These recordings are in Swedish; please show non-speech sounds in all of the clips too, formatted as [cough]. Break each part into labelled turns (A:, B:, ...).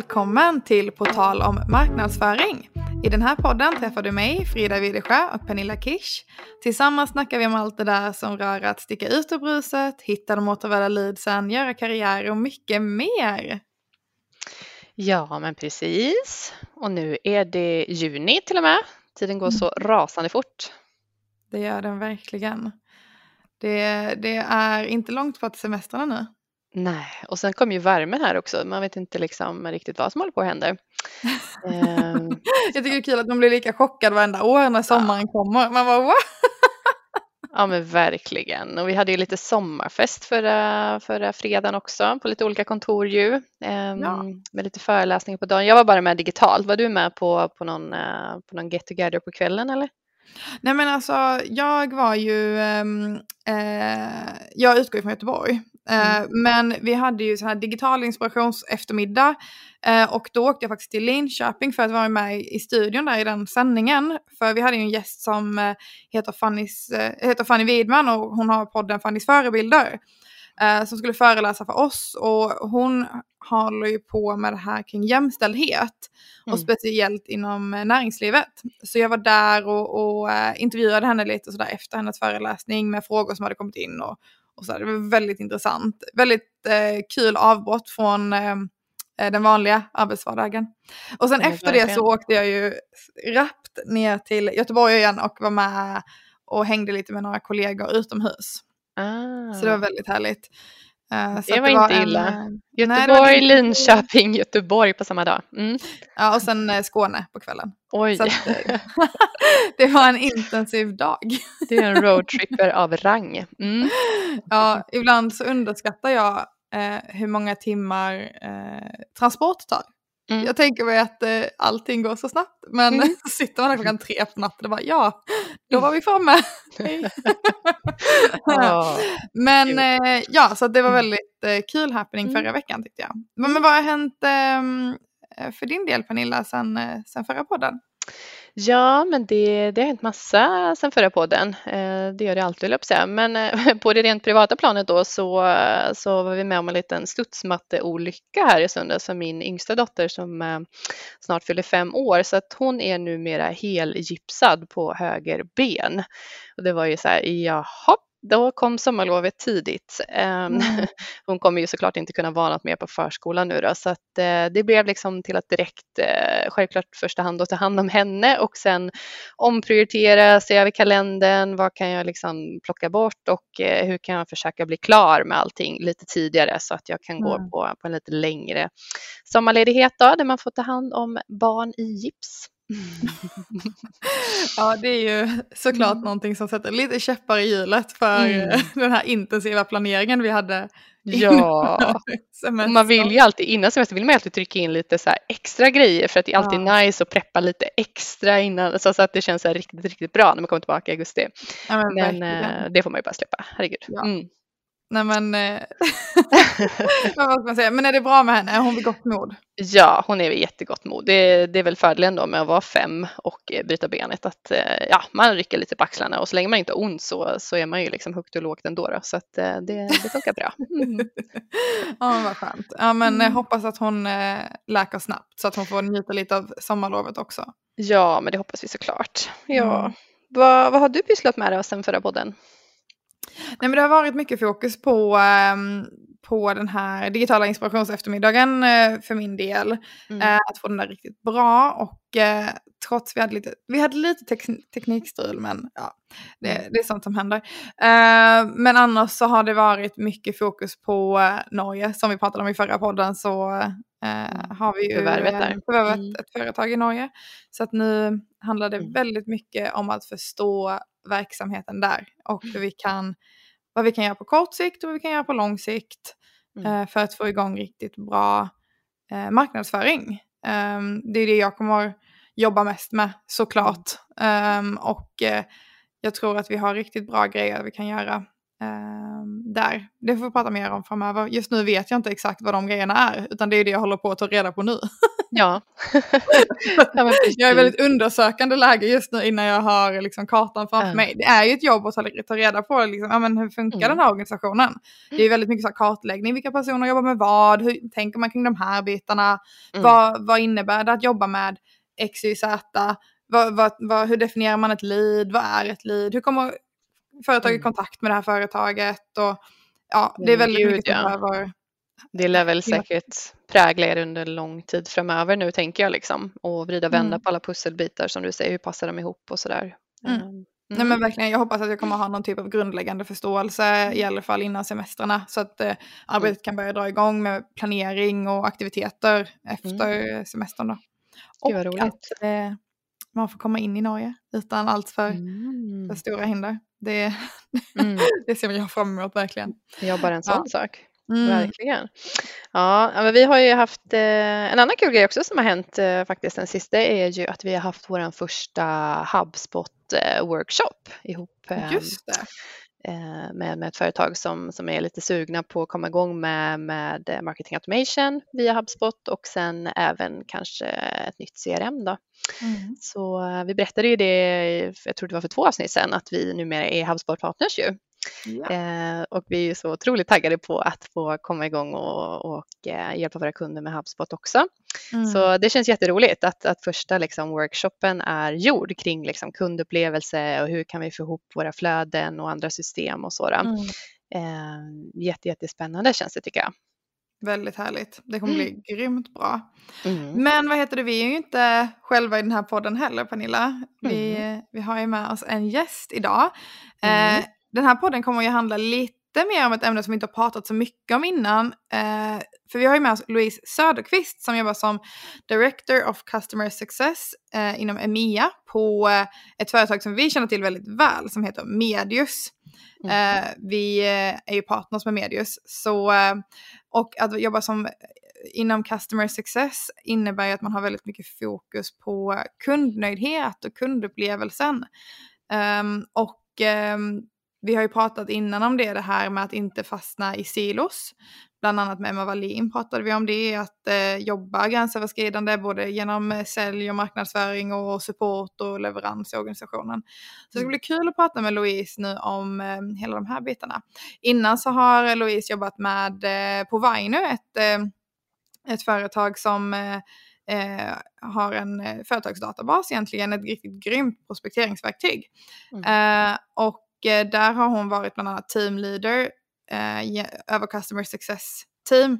A: välkommen till På tal om marknadsföring. I den här podden träffar du mig, Frida Widesjö och Pernilla Kish. Tillsammans snackar vi om allt det där som rör att sticka ut ur bruset, hitta de återvärda leadsen, göra karriär och mycket mer.
B: Ja, men precis. Och nu är det juni till och med. Tiden går så rasande fort.
A: Det gör den verkligen. Det, det är inte långt kvar till semestrarna nu.
B: Nej, och sen kommer ju värmen här också. Man vet inte liksom riktigt vad som håller på att hända.
A: Ehm. [laughs] Jag tycker det är kul att man blir lika chockad varenda år när sommaren ja. kommer. Man bara, What? [laughs]
B: Ja men verkligen. Och vi hade ju lite sommarfest förra, förra fredagen också på lite olika kontor ju. Um, ja. Med lite föreläsningar på dagen. Jag var bara med digitalt. Var du med på, på, någon, uh, på någon get together på kvällen eller?
A: Nej men alltså jag var ju, um, uh, jag utgår från Göteborg. Mm. Men vi hade ju så här digital inspirationseftermiddag eh, och då åkte jag faktiskt till Linköping för att vara med i studion där i den sändningen. För vi hade ju en gäst som eh, heter, Fannys, heter Fanny Widman och hon har podden Fannys förebilder. Som skulle föreläsa för oss och hon håller ju på med det här kring jämställdhet och mm. speciellt inom näringslivet. Så jag var där och, och intervjuade henne lite sådär efter hennes föreläsning med frågor som hade kommit in och, och så. Det var väldigt intressant. Väldigt eh, kul avbrott från eh, eh den vanliga arbetsvardagen. Och sen mm, efter det så åkte jag ju rappt ner till Göteborg igen och var med och hängde lite med några kollegor utomhus. Ah. Så det var väldigt härligt.
B: Uh, det var det inte var illa. En, Göteborg, nej, Linköping, Göteborg på samma dag. Mm.
A: Ja, och sen eh, Skåne på kvällen. Oj. Att, eh, [laughs] det var en intensiv dag.
B: det är en roadtripper [laughs] av rang. Mm.
A: Ja, ibland så underskattar jag eh, hur många timmar eh, transport tar. Mm. Jag tänker mig att eh, allting går så snabbt. Men mm. [laughs] sitter man där klockan tre på natten och bara ja, då var vi framme. [laughs] oh. Men eh, ja, så det var mm. väldigt eh, kul happening mm. förra veckan tyckte jag. Men, men vad har hänt ehm, eh, för din del Pernilla sen, eh, sen förra podden?
B: Ja, men det, det har hänt massa sen förra podden. Eh, det gör det alltid, jag säga. Men eh, [laughs] på det rent privata planet då så, så var vi med om en liten studsmatteolycka här i söndags för min yngsta dotter som eh, snart fyller fem år. Så att hon är numera helgipsad på höger ben. Och det var ju så här, jaha, då kom sommarlovet tidigt. Ehm, mm. [laughs] Hon kommer ju såklart inte kunna vara något mer på förskolan nu då, så att eh, det blev liksom till att direkt, eh, självklart första hand att ta hand om henne och sen omprioritera, se över kalendern, vad kan jag liksom plocka bort och eh, hur kan jag försöka bli klar med allting lite tidigare så att jag kan mm. gå på, på en lite längre sommarledighet då, där man får ta hand om barn i gips. [laughs]
A: ja, det är ju såklart mm. någonting som sätter lite käppar i hjulet för mm. [laughs] den här intensiva planeringen vi hade.
B: Ja, [laughs] man vill ju alltid innan semester vill man alltid trycka in lite så extra grejer för att det är alltid ja. nice att preppa lite extra innan så, att det känns så riktigt, riktigt bra när man kommer tillbaka i augusti. Ja, men, men äh, det får man ju bara släppa, herregud. Ja. Mm.
A: Nej men, eh, [laughs] vad ska man säga, men är det bra med henne? Är hon vid gott mod?
B: Ja, hon är vid jättegott mod. Det, det är väl fördelen då med att vara fem och eh, bryta benet att eh, ja, man rycker lite på axlarna och så länge man inte har ont så, så är man ju liksom högt och lågt ändå. Då, så att det, det funkar bra. [laughs]
A: Mm. ja, vad skönt. Ja, men mm. hoppas att hon läker snabbt så att hon får njuta lite av sommarlovet också.
B: Ja, men det hoppas vi såklart. Ja. Mm. Vad, vad har du pysslat med då sen förra podden?
A: Nej, men det har varit mycket fokus på, um, på den här digitala inspirationseftermiddagen uh, för min del. Mm. Uh, att få den där riktigt bra och uh, trots vi hade lite, vi hade lite tek teknikstrul men ja, det, mm. det, är sånt som händer. men annars så har det varit mycket fokus på Norge som vi pratade om i förra podden så mm. har vi ju förvärvet, förvärvet mm. ett företag i Norge. Så att nu handlar det mm. väldigt mycket om att förstå verksamheten där och hur vi kan, vad vi kan göra på kort sikt och vad vi kan göra på lång sikt mm. eh, för att få igång riktigt bra eh, marknadsföring. Um, det är det jag kommer jobba mest med såklart. Um, och eh, jag tror att vi har riktigt bra grejer vi kan göra där. Det får vi prata mer om framöver. Just nu vet jag inte exakt vad de grejerna är utan det är det jag håller på att ta reda på nu.
B: Ja. [laughs]
A: ja jag är väldigt undersökande läge just nu innan jag har liksom kartan framför mm. mig. Det är ju ett jobb att ta reda på liksom, ja, men hur funkar mm. den här organisationen. Det är väldigt mycket så kartläggning, vilka personer jobbar med vad, hur tänker man kring de här bitarna, mm. vad, vad innebär det att jobba med X, Y, Z, vad, vad, vad, hur definierar man ett lead, vad är ett lead, hur kommer företag i mm. kontakt med det här företaget och ja, det är väldigt Gud, mycket som ja. behöver
B: det lär väl säkert prägla er under lång tid framöver nu tänker jag liksom och vrida och vända mm. på alla pusselbitar som du säger, hur passar de ihop och sådär.
A: Mm. Mm. Nej men verkligen, jag hoppas att jag kommer ha någon typ av grundläggande förståelse i alla fall innan semestrarna så att eh, arbetet kan börja dra igång med planering och aktiviteter efter mm. semestern då.
B: Och att
A: eh, man får komma in i Norge utan allt för, mm. för stora hinder. Det, mm. [laughs] det ser jag fram emot verkligen.
B: Ja, bara en sån ja. sak. Mm. Verkligen. Ja, men vi har ju haft eh, en annan kul grej också som har hänt eh, faktiskt den sista är ju att vi har haft vår första HubSpot eh, ihop
A: Just det.
B: Med, med ett företag som, som är lite sugna på att komma igång med, med marketing automation via HubSpot och sen även kanske ett nytt CRM då. Mm. Så vi berättade ju det, jag tror det var för två avsnitt sedan, att vi numera är HubSpot partners ju. Ja. Eh, och vi är så otroligt taggade på att få komma igång och, och eh, hjälpa våra kunder med HubSpot också. Mm. Så det känns jätteroligt att, att första liksom, workshopen är gjord kring liksom, kundupplevelse och hur kan vi få ihop våra flöden och andra system och så. Mm. Eh, jätte, jättespännande känns det tycker jag.
A: Väldigt härligt. Det kommer bli mm. grymt bra. Mm. Men vad heter det, vi är ju inte själva i den här podden heller Pernilla. Vi, mm. vi har ju med oss en gäst idag. Eh, mm den här podden kommer ju handla lite mer om ett ämne som vi inte har pratat så mycket om innan. Eh, för vi har ju med oss Louise Söderqvist som jobbar som Director of Customer Success eh, inom EMEA på eh, ett företag som vi känner till väldigt väl som heter Medius. Mm. Eh, vi eh, är ju partners med Medius. Så, och att jobba som inom customer success innebär ju att man har väldigt mycket fokus på kundnöjdhet och kundupplevelsen. Um, och um, vi har ju pratat innan om det, det här med att inte fastna i silos. Bland annat med Emma Wallin pratade vi om det, att eh, jobba gränsöverskridande både genom eh, sälj och marknadsföring och support och leverans i organisationen. Så det ska mm. bli kul att prata med Louise nu om eh, hela de här bitarna. Innan så har Louise jobbat med eh, på Vainu, ett, eh, ett företag som eh, eh, har en eh, företagsdatabas egentligen, ett riktigt grymt prospekteringsverktyg. Mm. Eh, och Eh, där har hon varit bland annat teamleader eh, över customer success team.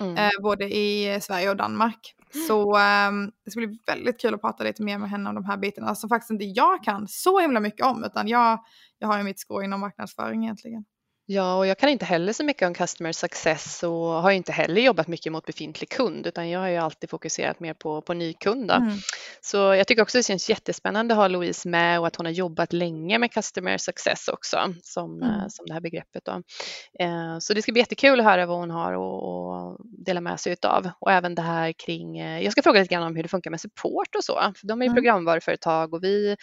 A: Mm. Eh, både i Sverige och Danmark. Mm. Så um, det ska bli väldigt kul att prata lite mer med henne om de här bitarna som faktiskt inte jag kan så himla mycket om utan jag, jag har ju mitt skrå inom marknadsföring egentligen.
B: Ja, och jag kan inte heller så mycket om customer success och har inte heller jobbat mycket mot befintlig kund utan jag har ju alltid fokuserat mer på, på ny kund. Mm. Så jag tycker också det känns jättespännande att ha Louise med och att hon har jobbat länge med customer success också som, mm. som det här begreppet. Då. Eh, så det ska bli jättekul att höra vad hon har att dela med sig av och även det här kring, eh, jag ska fråga lite grann om hur det funkar med support och så, för de är ju mm. programvaruföretag och vi,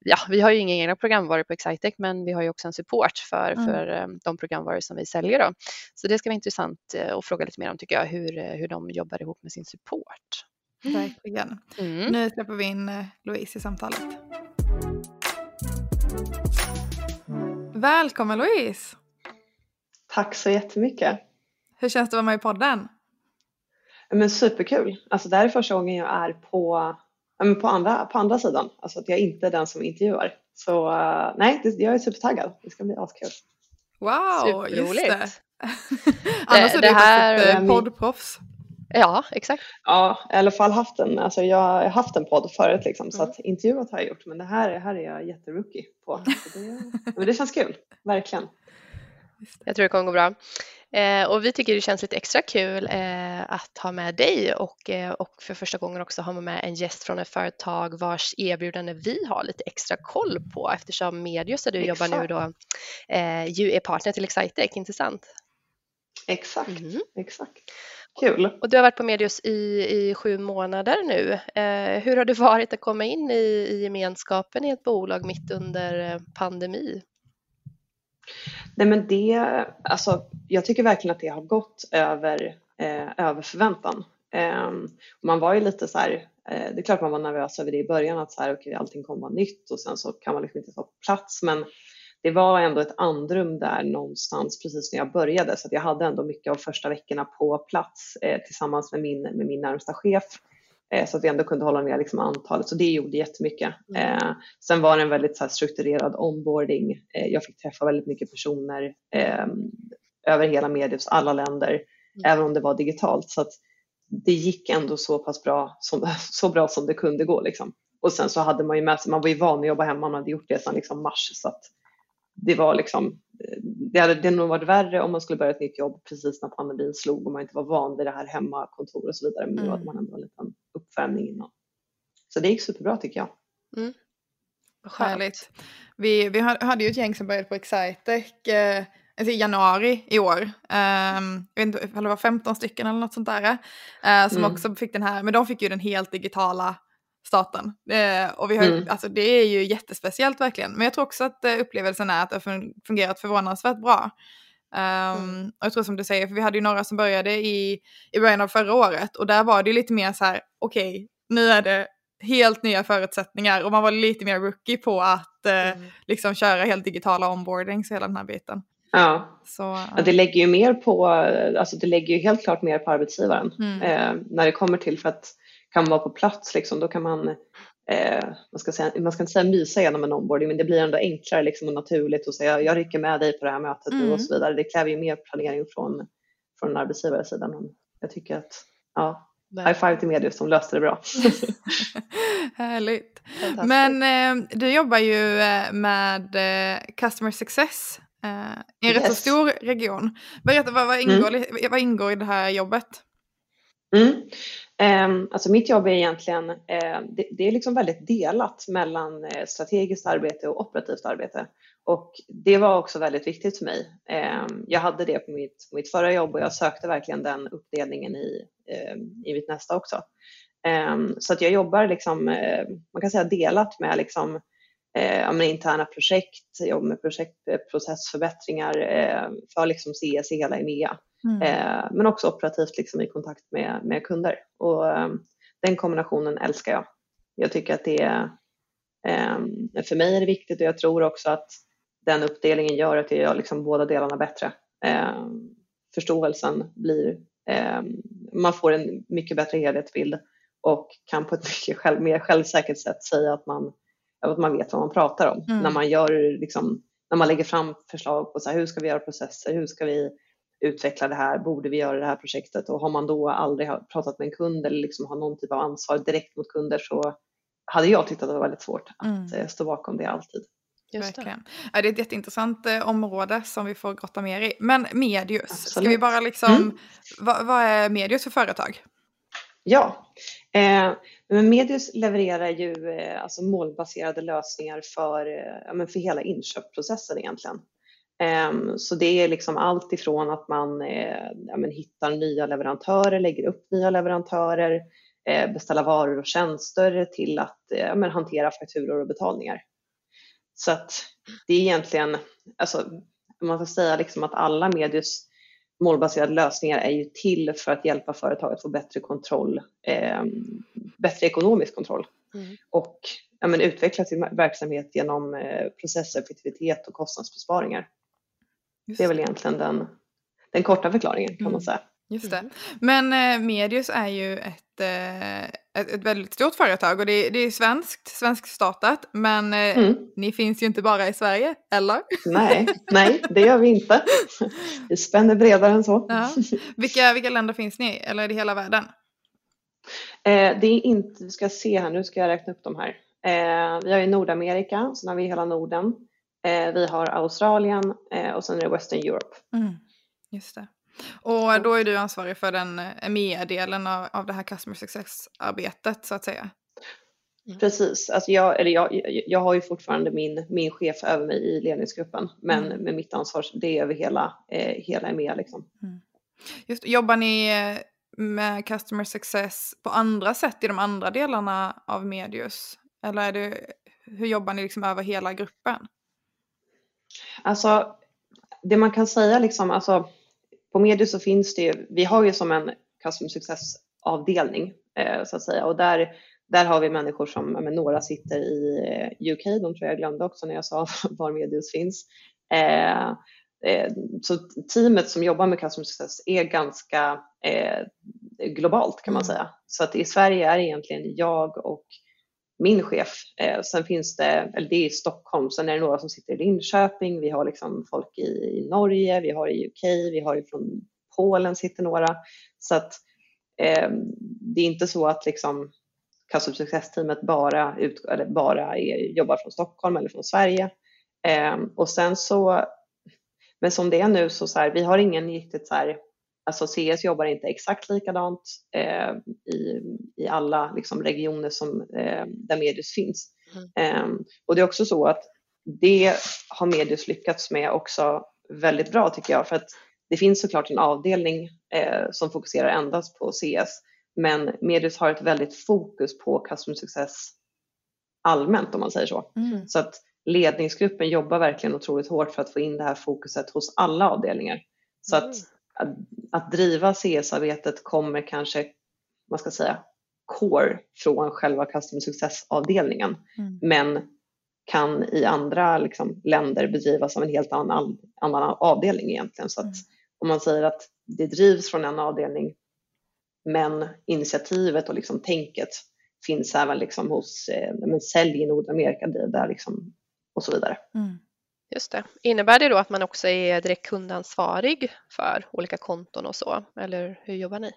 B: ja, vi har ju inga egna programvaror på Excitec men vi har ju också en support för, mm. för eh, de programvaror som vi säljer. Då. Så det ska vara intressant eh, att fråga lite mer om tycker jag, hur, eh, hur de jobbar ihop med sin support.
A: Verkligen. Mm. Nu släpper vi in eh, Louise i samtalet. Välkommen Louise!
C: Tack så jättemycket.
A: Hur känns det att vara med i podden?
C: Men superkul. Alltså det här är första gången jag är på, på, andra, på andra sidan. Alltså att jag inte är den som intervjuar. Så nej, jag är supertaggad. Det ska bli askul.
A: Wow, just det. [laughs] Annars är det, det här ett eh, poddproffs.
B: Ja, exakt.
C: Ja, i alla fall haft en, alltså jag har haft en podd förut liksom, så mm. att intervjuat har jag gjort men det här, här är jag jätterookie på. Det, [laughs] men det känns kul, verkligen.
B: Jag tror det kommer gå bra. Eh, och vi tycker det känns lite extra kul eh, att ha med dig och, eh, och för första gången också ha med en gäst från ett företag vars erbjudande vi har lite extra koll på eftersom Medius där du Exakt. jobbar nu då eh, ju är partner till Excitec, inte sant?
C: Exakt, mm. exakt. Kul.
B: Och du har varit på Medius i, i sju månader nu. Eh, hur har det varit att komma in i, i gemenskapen i ett bolag mitt under eh, pandemi?
C: Nej men det, alltså jag tycker verkligen att det har gått över, eh, över förväntan. Eh, man var ju lite så här, eh, det är klart man var nervös över det i början att så här, okay, allting kommer vara nytt och sen så kan man liksom inte vara på plats men det var ändå ett andrum där någonstans precis när jag började så att jag hade ändå mycket av första veckorna på plats eh, tillsammans med min, med min närmsta chef eh, så att vi ändå kunde hålla ner liksom antalet så det gjorde jättemycket. Mm. Eh, sen var det en väldigt så här, strukturerad onboarding. Eh, jag fick träffa väldigt mycket personer eh, över hela Medius alla länder mm. även om det var digitalt så att det gick ändå så pass bra som, [laughs] så bra som det kunde gå liksom. Och sen så hade man ju med sig, man var ju van att jobba hemma, man hade gjort det sedan liksom mars så att det var liksom, det hade, det nog varit värre om man skulle börja ett nytt jobb precis när pandemin slog och man inte var van vid det här hemmakontor och så vidare. Men nu hade mm. man ändå en liten uppvärmning innan. Så det gick superbra tycker jag. Mm.
A: Härligt. Vi, vi hade ju ett gäng som började på Excitec eh, alltså i januari i år. Um, jag vet inte om det var 15 stycken eller något sånt där. Uh, som mm. också fick den här, men de fick ju den helt digitala staten. Eh, och vi har, mm. alltså, det är ju jättespeciellt verkligen. Men jag tror också att eh, upplevelsen är att det har fungerat förvånansvärt bra. Um, mm. Och jag tror som du säger, för vi hade ju några som började i, i början av förra året och där var det lite mer så här, okej, okay, nu är det helt nya förutsättningar och man var lite mer rookie på att eh, mm. liksom köra helt digitala onboardings hela den här biten.
C: Ja. Så, ja. det lägger ju mer på, alltså det lägger ju helt klart mer på arbetsgivaren mm. eh, när det kommer till för att kan vara på plats liksom, då kan man eh, man, ska säga, man ska inte säga mysa genom en onboarding men det blir ändå enklare liksom, och naturligt att säga jag rycker med dig på det här mötet mm. och så vidare. Det kräver ju mer planering från, från arbetsgivarsidan men jag tycker att ja, High five till Medius som löste det bra. [laughs]
A: Härligt. Men eh, du jobbar ju eh, med eh, Customer Success eh, i en yes. rätt så stor region. Berätta, vad, vad, ingår, mm. vad ingår i det här jobbet?
C: Mm. Ehm, alltså mitt jobb är egentligen, eh, det är liksom väldigt delat mellan eh, strategiskt arbete och operativt arbete. Och det var också väldigt viktigt för mig. Ehm, jag hade det på mitt, mitt förra jobb och jag sökte verkligen den uppdelningen i, ehm, i mitt nästa också. Så att jag jobbar liksom, eh, man kan säga delat med liksom, eh, med interna projekt, jag jobbar med projektprocessförbättringar för liksom CS i hela EMEA. Mm. Eh, men också operativt liksom i kontakt med, med kunder. Och eh, den kombinationen älskar jag. Jag tycker att det är, eh, för mig är det viktigt och jag tror också att den uppdelningen gör att jag gör liksom båda delarna bättre. Eh, förståelsen blir, eh, man får en mycket bättre helhetsbild och kan på ett [laughs] mycket själv, mer självsäkert sätt säga att man, att man vet vad man pratar om. Mm. När man gör liksom, när man lägger fram förslag på så här, hur ska vi göra processer, hur ska vi utveckla det här, borde vi göra det här projektet och har man då aldrig pratat med en kund eller liksom har någon typ av ansvar direkt mot kunder så hade jag tyckt att det var väldigt svårt att mm. Eh, stå bakom det alltid.
A: Just det. Ja, det är ett jätteintressant eh, område som vi får grotta mer i. Men Medius, Absolut. ska vi bara liksom, mm. vad, vad, är Medius för företag?
C: Ja, eh, men Medius levererar ju eh, alltså målbaserade lösningar för, eh, för hela inköpsprocessen egentligen. Ehm, så det är liksom allt ifrån att man eh, ja, hittar nya leverantörer, lägger upp nya leverantörer, eh, beställa varor och tjänster till att ja, men hantera fakturor och betalningar. Så att det är egentligen, alltså, man får säga liksom att alla Medius målbaserade lösningar är ju till för att hjälpa företaget få bättre kontroll, eh, bättre ekonomisk kontroll mm. och ja, men utveckla sin verksamhet genom eh, processeffektivitet och kostnadsbesparingar. Just det är väl egentligen den, den korta förklaringen kan man mm. säga.
A: Just det. Mm. Men eh, Medius är ju ett, eh, ett, ett, väldigt stort företag och det, det är svenskt, svenskstartat. Men eh, mm. ni finns ju inte bara i Sverige, eller?
C: Nej, nej det gör vi inte. [laughs] Vi spänner bredare än så.
A: Ja. Vilka, vilka länder finns ni i, eller är det hela världen?
C: Eh, det är inte, vi ska se här, nu ska jag räkna upp de här. Eh, vi har i Nordamerika, sen har vi hela Norden. Eh, vi har Australien eh, och sen är det Western Europe.
A: Mm, just det. Och då är du ansvarig för den EMEA-delen av, av det här Customer Success-arbetet så att säga.
C: Mm. Precis, alltså jag, eller jag, jag har ju fortfarande min, min chef över mig i ledningsgruppen men mm. med mitt ansvar det är över hela, eh, hela EMEA. Liksom. Mm.
A: Just, jobbar ni eh, med Customer Success på andra sätt i de andra delarna av Medius? Eller är det, hur jobbar ni liksom över hela gruppen?
C: Alltså, det man kan säga liksom, alltså, på Medius så finns det ju, vi har ju som en Customer Success avdelning eh, så att säga. Och där, där har vi människor som, men några sitter i eh, UK, de tror jag glömde också när jag sa [laughs] var Medius finns. Eh, eh, så teamet som jobbar med customer success är ganska eh, globalt kan man mm. säga. Så att i Sverige är egentligen jag och min chef. Eh, sen finns det, eller det är i Stockholm, sen är det några som sitter i Linköping, vi har liksom folk i, i Norge, vi har i UK, vi har från Polen sitter några. Så att eh, det är inte så att liksom Custom Success-teamet bara, ut, eller bara är, jobbar från Stockholm eller från Sverige. Eh, och sen så, men som det är nu så, så här, vi har ingen riktigt så här, alltså CS jobbar inte exakt likadant eh, i, i alla liksom, regioner som, eh, där Medius finns. Mm. Eh, och det är också så att det har Medius lyckats med också väldigt bra tycker jag. För att det finns såklart en avdelning eh, som fokuserar endast på CS. Men Medius har ett väldigt fokus på customer success allmänt om man säger så. Mm. Så att ledningsgruppen jobbar verkligen otroligt hårt för att få in det här fokuset hos alla avdelningar. Så mm. att att, att driva CS-arbetet kommer kanske, vad ska säga, core från själva Customer Success-avdelningen. Mm. Men kan i andra liksom, länder bedrivas av en helt annan, annan avdelning egentligen. Så att mm. om man säger att det drivs från en avdelning men initiativet och liksom tänket finns även liksom hos eh, men sälj i Nordamerika där liksom, och så vidare. Mm.
B: Just det. Innebär det då att man också är direkt kundansvarig för olika konton och så, eller hur jobbar ni?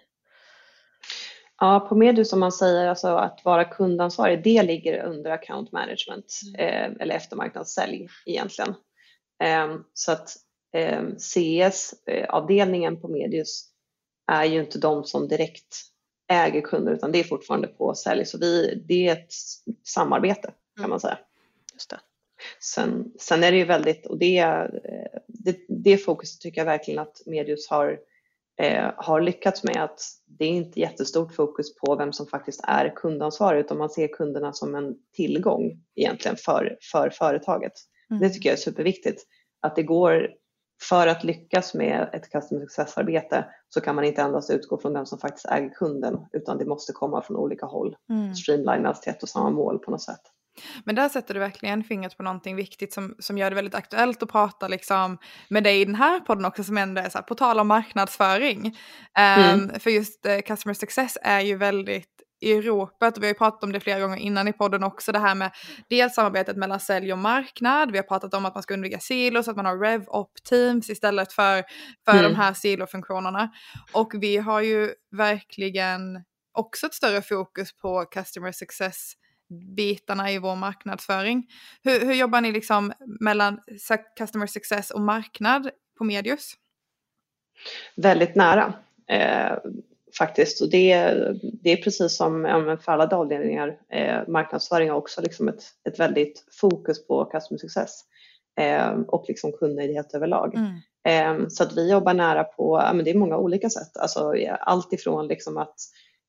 C: Ja, på Medus som man säger, alltså att vara kundansvarig, det ligger under account management mm. eh, eller eftermarknadssälj egentligen. Eh, så att eh, CS-avdelningen på Medius är ju inte de som direkt äger kunder utan det är fortfarande på sälj. Så vi, det är ett samarbete kan mm. man säga.
B: Just det.
C: Sen, sen är det ju väldigt, och det, det, det fokuset tycker jag verkligen att Medius har, eh, har lyckats med att det är inte jättestort fokus på vem som faktiskt är kundansvarig utan man ser kunderna som en tillgång egentligen för, för företaget. Mm. Det tycker jag är superviktigt. Att det går, för att lyckas med ett customer success-arbete så kan man inte endast utgå från den som faktiskt äger kunden utan det måste komma från olika håll. Mm. Streamlinas till ett och samma mål på något sätt.
A: Men där sätter du verkligen fingret på någonting viktigt som, som gör det väldigt aktuellt att prata liksom, med dig i den här podden också som ändå är så här, på tal om marknadsföring. Um, mm. För just uh, customer success är ju väldigt i ropet och vi har ju pratat om det flera gånger innan i podden också det här med dels samarbetet mellan sälj och marknad. Vi har pratat om att man ska undvika silos, att man har rev-op teams istället för, för mm. de här silofunktionerna. Och vi har ju verkligen också ett större fokus på customer success bitarna i vår marknadsföring. Hur, hur jobbar ni liksom mellan customer success och marknad på Medius?
C: Väldigt nära eh, faktiskt. Och det, det är precis som för alla avdelningar, eh, marknadsföring har också liksom ett, ett väldigt fokus på customer success eh, och liksom kundnöjdhet överlag. Mm. Eh, så att vi jobbar nära på, ja, men det är många olika sätt, alltså allt ifrån liksom att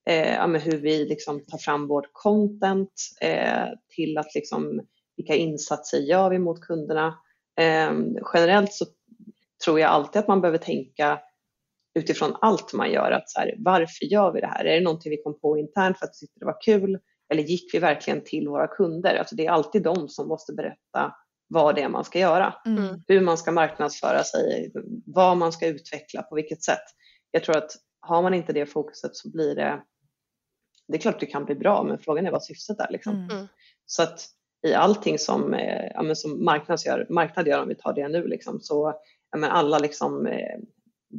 C: eh, ja, hur vi liksom tar fram vårt content eh, till att liksom, vilka insatser gör vi mot kunderna. Eh, generellt så tror jag alltid att man behöver tänka utifrån allt man gör. Att så här, varför gör vi det här? Är det någonting vi kom på internt för att det var kul? Eller gick vi verkligen till våra kunder? Alltså det är alltid de som måste berätta vad det är man ska göra. Mm. Hur man ska marknadsföra sig, vad man ska utveckla, på vilket sätt. Jag tror att har man inte det fokuset så blir det det är klart att det kan bli bra men frågan är vad syftet är. Liksom. Mm. mm. Så att i allting som, eh, ja, som marknad, gör, marknad gör, om vi tar det nu, liksom, så ja, men alla liksom, eh,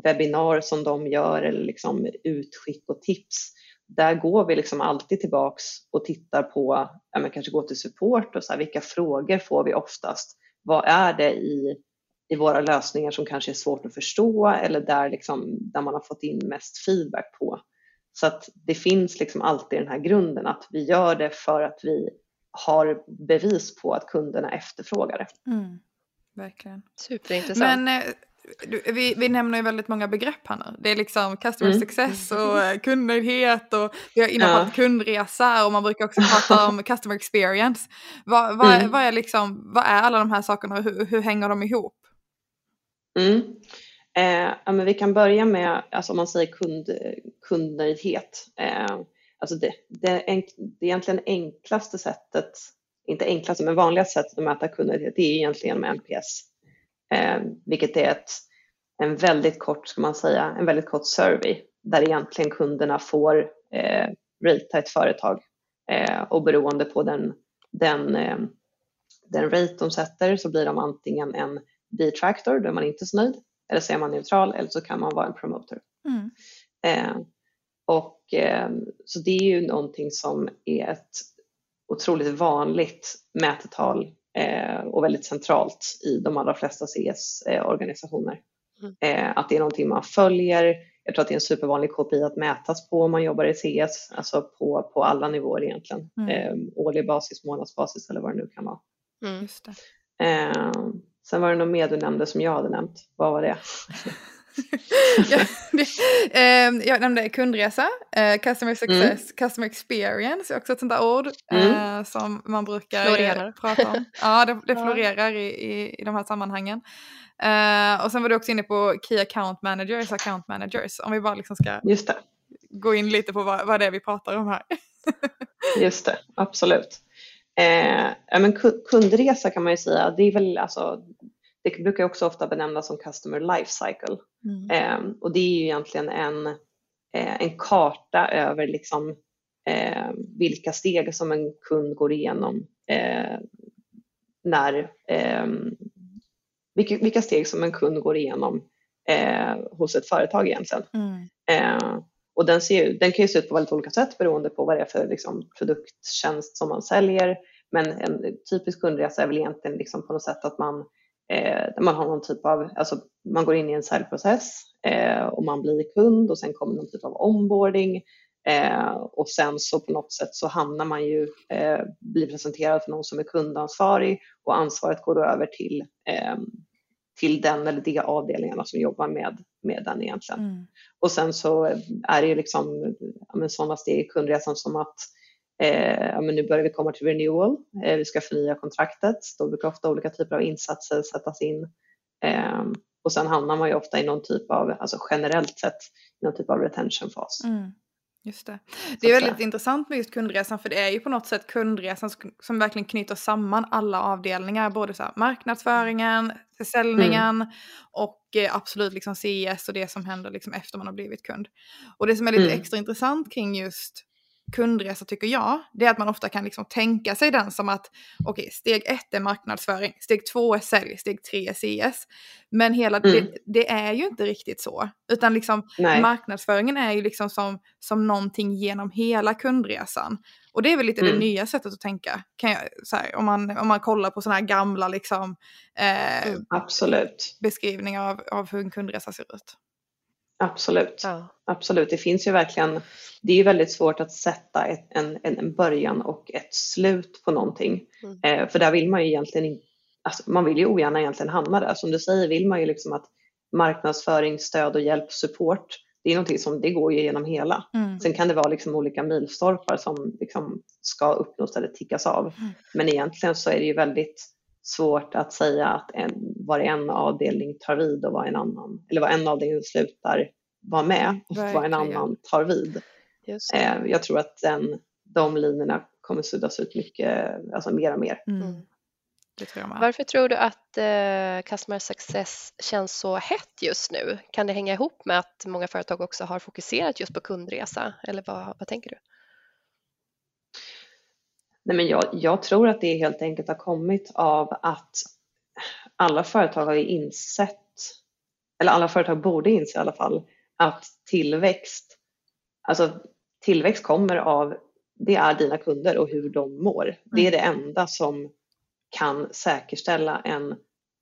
C: webbinar som de gör eller liksom, utskick och tips, där går vi liksom alltid tillbaks och tittar på, ja, men kanske går till support och så här, vilka frågor får vi oftast? Vad är det i, i våra lösningar som kanske är svårt att förstå eller där, liksom, där man har fått in mest feedback på? Så att det finns liksom alltid den här grunden att vi gör det för att vi har bevis på att kunderna efterfrågar det.
A: Mm, verkligen.
B: Superintressant.
A: Men eh, vi, vi nämner ju väldigt många begrepp här nu. Det är liksom customer mm. success och eh, kundnöjdhet och vi har inne på ja. kundresa och man brukar också prata om [laughs] customer experience. Vad, vad, mm. vad, är liksom, vad är alla de här sakerna och hur, hur hänger de ihop?
C: Mm. Eh, ja, men vi kan börja med, alltså om man säger kund, kundnöjdhet. Eh, alltså det, det, enk, det egentligen enklaste sättet, inte enklaste men vanligaste sättet att mäta kundnöjdhet, det är egentligen med NPS. Eh, vilket är ett, en väldigt kort, ska man säga, en väldigt kort survey där egentligen kunderna får eh, ratea ett företag eh, och beroende på den, den, eh, den rate de sätter så blir de antingen en detractor, då är man inte så nöjd, eller så är man neutral eller så kan man vara en promoter. Mm. Eh, och, eh, så det är ju någonting som är ett otroligt vanligt mätetal eh, och väldigt centralt i de allra flesta CS-organisationer. Mm. Eh, att det är någonting man följer. Jag tror att det är en supervanlig KPI att mätas på om man jobbar i CS, alltså på, på alla nivåer egentligen. Mm. Eh, årlig basis, månadsbasis eller vad det nu kan vara. Mm. Eh, sen var det något mer du nämnde som jag hade nämnt. Vad var det? [laughs]
A: jag, eh, jag nämnde kundresa, eh, customer success, mm. customer experience är också ett sånt där ord mm. eh, som man brukar florerar. prata om. [laughs] Ja, det, det florerar i, i, i de här sammanhangen. Uh, och sen var du också inne på Key Account Managers, Account Managers. Om vi bara liksom ska gå in lite på vad, vad det är vi pratar om här. [laughs]
C: Just det, absolut. Eh, men kundresa kan man ju säga, det är väl alltså, det brukar också ofta benämnas som Customer Life Cycle. Mm. Eh, och det är ju egentligen en, eh, en karta över liksom, eh, vilka steg som en kund går igenom eh, när vilka, vilka steg som en kund går igenom eh, hos ett företag egentligen. Mm. Och den, ser, den kan ju se ut på väldigt olika sätt beroende på vad det är för liksom, produkttjänst som man säljer. Men en typisk kundresa är väl egentligen liksom på något sätt att man, eh, man har någon typ av, alltså man går in i en säljprocess eh, och man blir kund och sen kommer någon typ av onboarding Eh, och sen så på något sätt så hamnar man ju, eh, blir presenterad för någon som är kundansvarig och ansvaret går då över till, eh, till den eller de avdelningarna som jobbar med, med den egentligen. Mm. Och sen så är det ju liksom ja, sådana steg i kundresan som att eh, ja, men nu börjar vi komma till renewal, eh, vi ska förnya kontraktet, då brukar ofta olika typer av insatser sättas in. Eh, och sen hamnar man ju ofta i någon typ av, alltså generellt sett, någon typ av retentionfas. Mm.
A: Just det. Det är väldigt intressant med just kundresan för det är ju på något sätt kundresan som verkligen knyter samman alla avdelningar. Både så marknadsföringen, försäljningen mm. och eh, absolut liksom CS och det som händer liksom efter man har blivit kund. Och det som är lite mm. extra intressant kring just kundresa tycker jag, det är att man ofta kan liksom tänka sig den som att okej, okay, steg ett är marknadsföring, steg två är sälj, steg tre är CS. Men hela, mm. det, det, är ju inte riktigt så, utan liksom marknadsföringen är ju liksom som, som någonting genom hela kundresan. Och det är väl lite mm. det nya sättet att tänka, kan jag, här, om, man, om man kollar på sådana här gamla liksom, eh,
C: mm,
A: beskrivningar av, av hur en kundresa ser ut.
C: Absolut, ja. absolut. Det finns ju verkligen, det är ju väldigt svårt att sätta ett, en, en början och ett slut på någonting. Mm. Eh, för där vill man ju egentligen alltså man vill ju ogärna egentligen hamna där. Som du säger vill man ju liksom att marknadsföring, stöd och hjälp, support, det är någonting som det går ju genom hela. Mm. Sen kan det vara liksom olika milstolpar som liksom ska uppnås eller tickas av. Mm. Men egentligen så är det ju väldigt svårt att säga att en, var en avdelning tar vid och vad en annan, eller vad en avdelning slutar vara med och vad en annan tar vid. Eh, jag tror att den, de linjerna kommer suddas ut mycket, alltså mer och mer. Mm. mm.
B: Tror Varför tror du att eh, Customer Success känns så hett just nu? Kan det hänga ihop med att många företag också har fokuserat just på kundresa? Eller vad, vad tänker du?
C: Nej, men jag, jag, tror att det helt enkelt har kommit av att alla företag har insett, eller alla företag borde inse i alla fall, att tillväxt, alltså tillväxt kommer av, det är dina kunder och hur de mår. Det är mm. det enda som kan säkerställa en,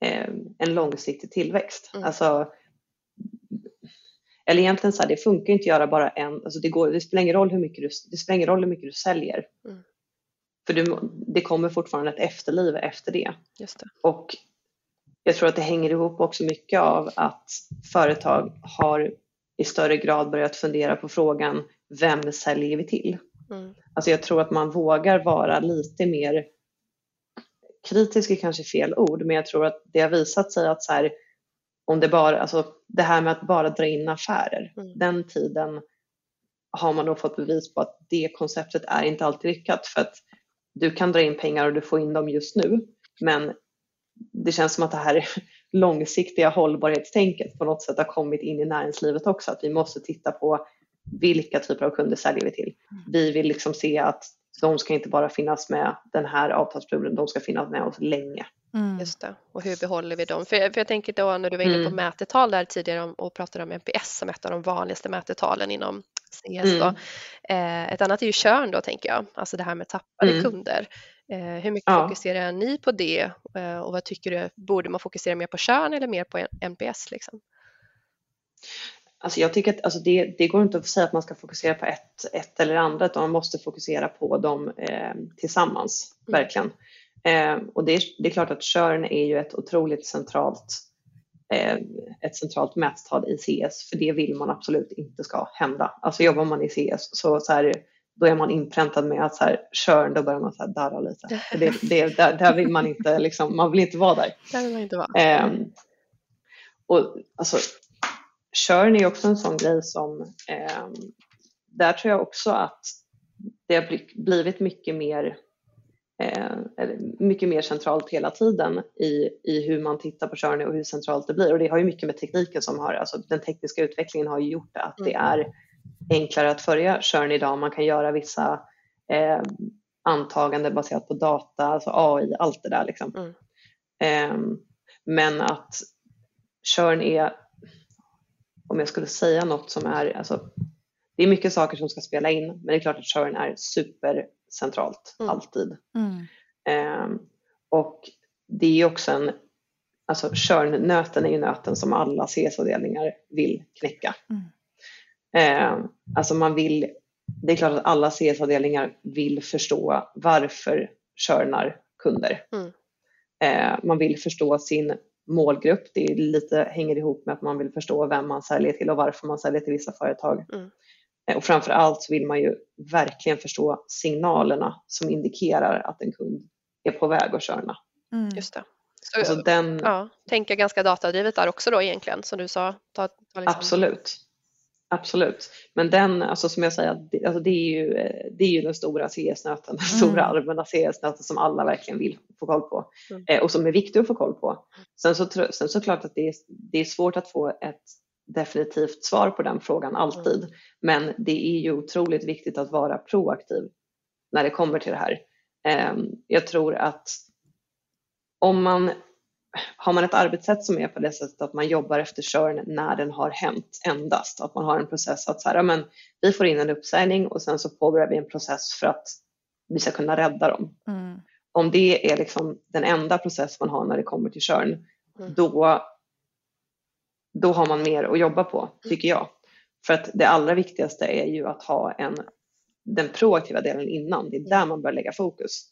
C: eh, en långsiktig tillväxt. Mm. Alltså, eller egentligen så här, det funkar inte att göra bara en, alltså det, går, det, spelar ingen roll hur mycket du, det spelar ingen roll hur mycket du säljer. Mm. För du, det kommer fortfarande ett efterliv efter det.
B: Just det.
C: Och jag tror att det hänger ihop också mycket av att företag har i större grad börjat fundera på frågan vem säljer vi till? Mm. Alltså jag tror att man vågar vara lite mer kritisk är kanske fel ord, men jag tror att det har visat sig att så här, om det bara, alltså det här med att bara dra in affärer,
B: Mm.
C: den tiden har man då fått bevis på att det konceptet är inte alltid lyckat för att du kan dra in pengar och du får in dem just nu men det känns som att det här [laughs] långsiktiga hållbarhetstänket på något sätt har kommit in i näringslivet också att vi måste titta på vilka typer av kunder säljer vi till. Vi vill liksom se att de ska inte bara finnas med den här avtalsperioden, de ska finnas med oss länge.
A: Mm.
B: Just det. Och hur behåller vi dem? För, jag- för jag tänker då när du var inne på
C: Mm.
B: mätetal där tidigare om, och pratade om NPS som ett av de vanligaste mätetalen inom CS. Då.
C: Mm.
B: Eh, ett annat är ju churn då tänker jag, alltså det här med tappade
C: Mm.
B: kunder. Eh, hur mycket
C: Ja.
B: fokuserar ni på det eh, och vad tycker du, borde man fokusera mer på churn eller mer på NPS? Liksom?
C: Alltså jag tycker att alltså det, det går inte att säga att man ska fokusera på ett, ett eller andra utan man måste fokusera på dem eh, tillsammans,
B: Mm.
C: verkligen. Eh, och det är, det är klart att churn är ju ett otroligt centralt, ett centralt mättal i CS för det vill man absolut inte ska hända. Alltså jobbar man i CS så, så här, då är man inpräntad med att så här, churn, då börjar man så här darra lite. [laughs] För det, det, där, där vill man inte, liksom, man vill inte vara där.
B: Där vill man inte vara.
C: Ehm, och alltså, churn är också en sån grej som, ehm, där tror jag också att det har bli- blivit mycket mer, eh, mycket mer centralt hela tiden i, i hur man tittar på churn och hur centralt det blir. Och det har ju mycket med tekniken som har, alltså den tekniska utvecklingen har ju gjort att det
B: Mm.
C: är enklare att följa churn idag. Man kan göra vissa eh, antaganden baserat på data, alltså AI, allt det där liksom.
B: Mm.
C: Ehm, men att churn är, om jag skulle säga något som är, alltså, det är mycket saker som ska spela in, men det är klart att churn är supercentralt,
B: Mm.
C: alltid.
A: Mm.
C: Ehm, och det är också en, alltså churn-nöten är ju nöten som alla CS-avdelningar vill knäcka. Ehm, alltså man vill, det är klart att alla CS-avdelningar vill förstå varför churnar kunder. Eh, man vill förstå sin målgrupp. Det är lite, hänger ihop med att man vill förstå vem man säljer till och varför man säljer till vissa företag.
B: Mm.
C: Eh, och framför allt så vill man ju verkligen förstå signalerna som indikerar att en kund är på väg att köra.
A: Mm.
B: Just det. Så,
C: Alltså den,
B: ja, tänka ganska datadrivet där också då egentligen, som du sa. Ta, ta liksom,
C: Absolut. Absolut. Men den, alltså som jag säger, det, alltså det, är ju, eh, det är ju den stora CS-nöten, den
A: Mm.
C: stora allmänna CS-nöten som alla verkligen vill få koll på
B: Mm.
C: eh, och som är viktig att få koll på. Sen så, sen så klart att det är, det är svårt att få ett definitivt svar på den frågan alltid. Men det är ju otroligt viktigt att vara proaktiv när det kommer till det här. Eh, jag tror att om man har man ett arbetssätt som är på det sättet att man jobbar efter körn när den har hänt endast, att man har en process att så här, men vi får in en uppsägning och sen så påbörjar vi en process för att vi ska kunna rädda dem.
A: Mm.
C: Om det är liksom den enda process man har när det kommer till körn,
B: Mm.
C: då, då har man mer att jobba på, tycker jag. För att det allra viktigaste är ju att ha en, den proaktiva delen innan, det är där man bör lägga fokus.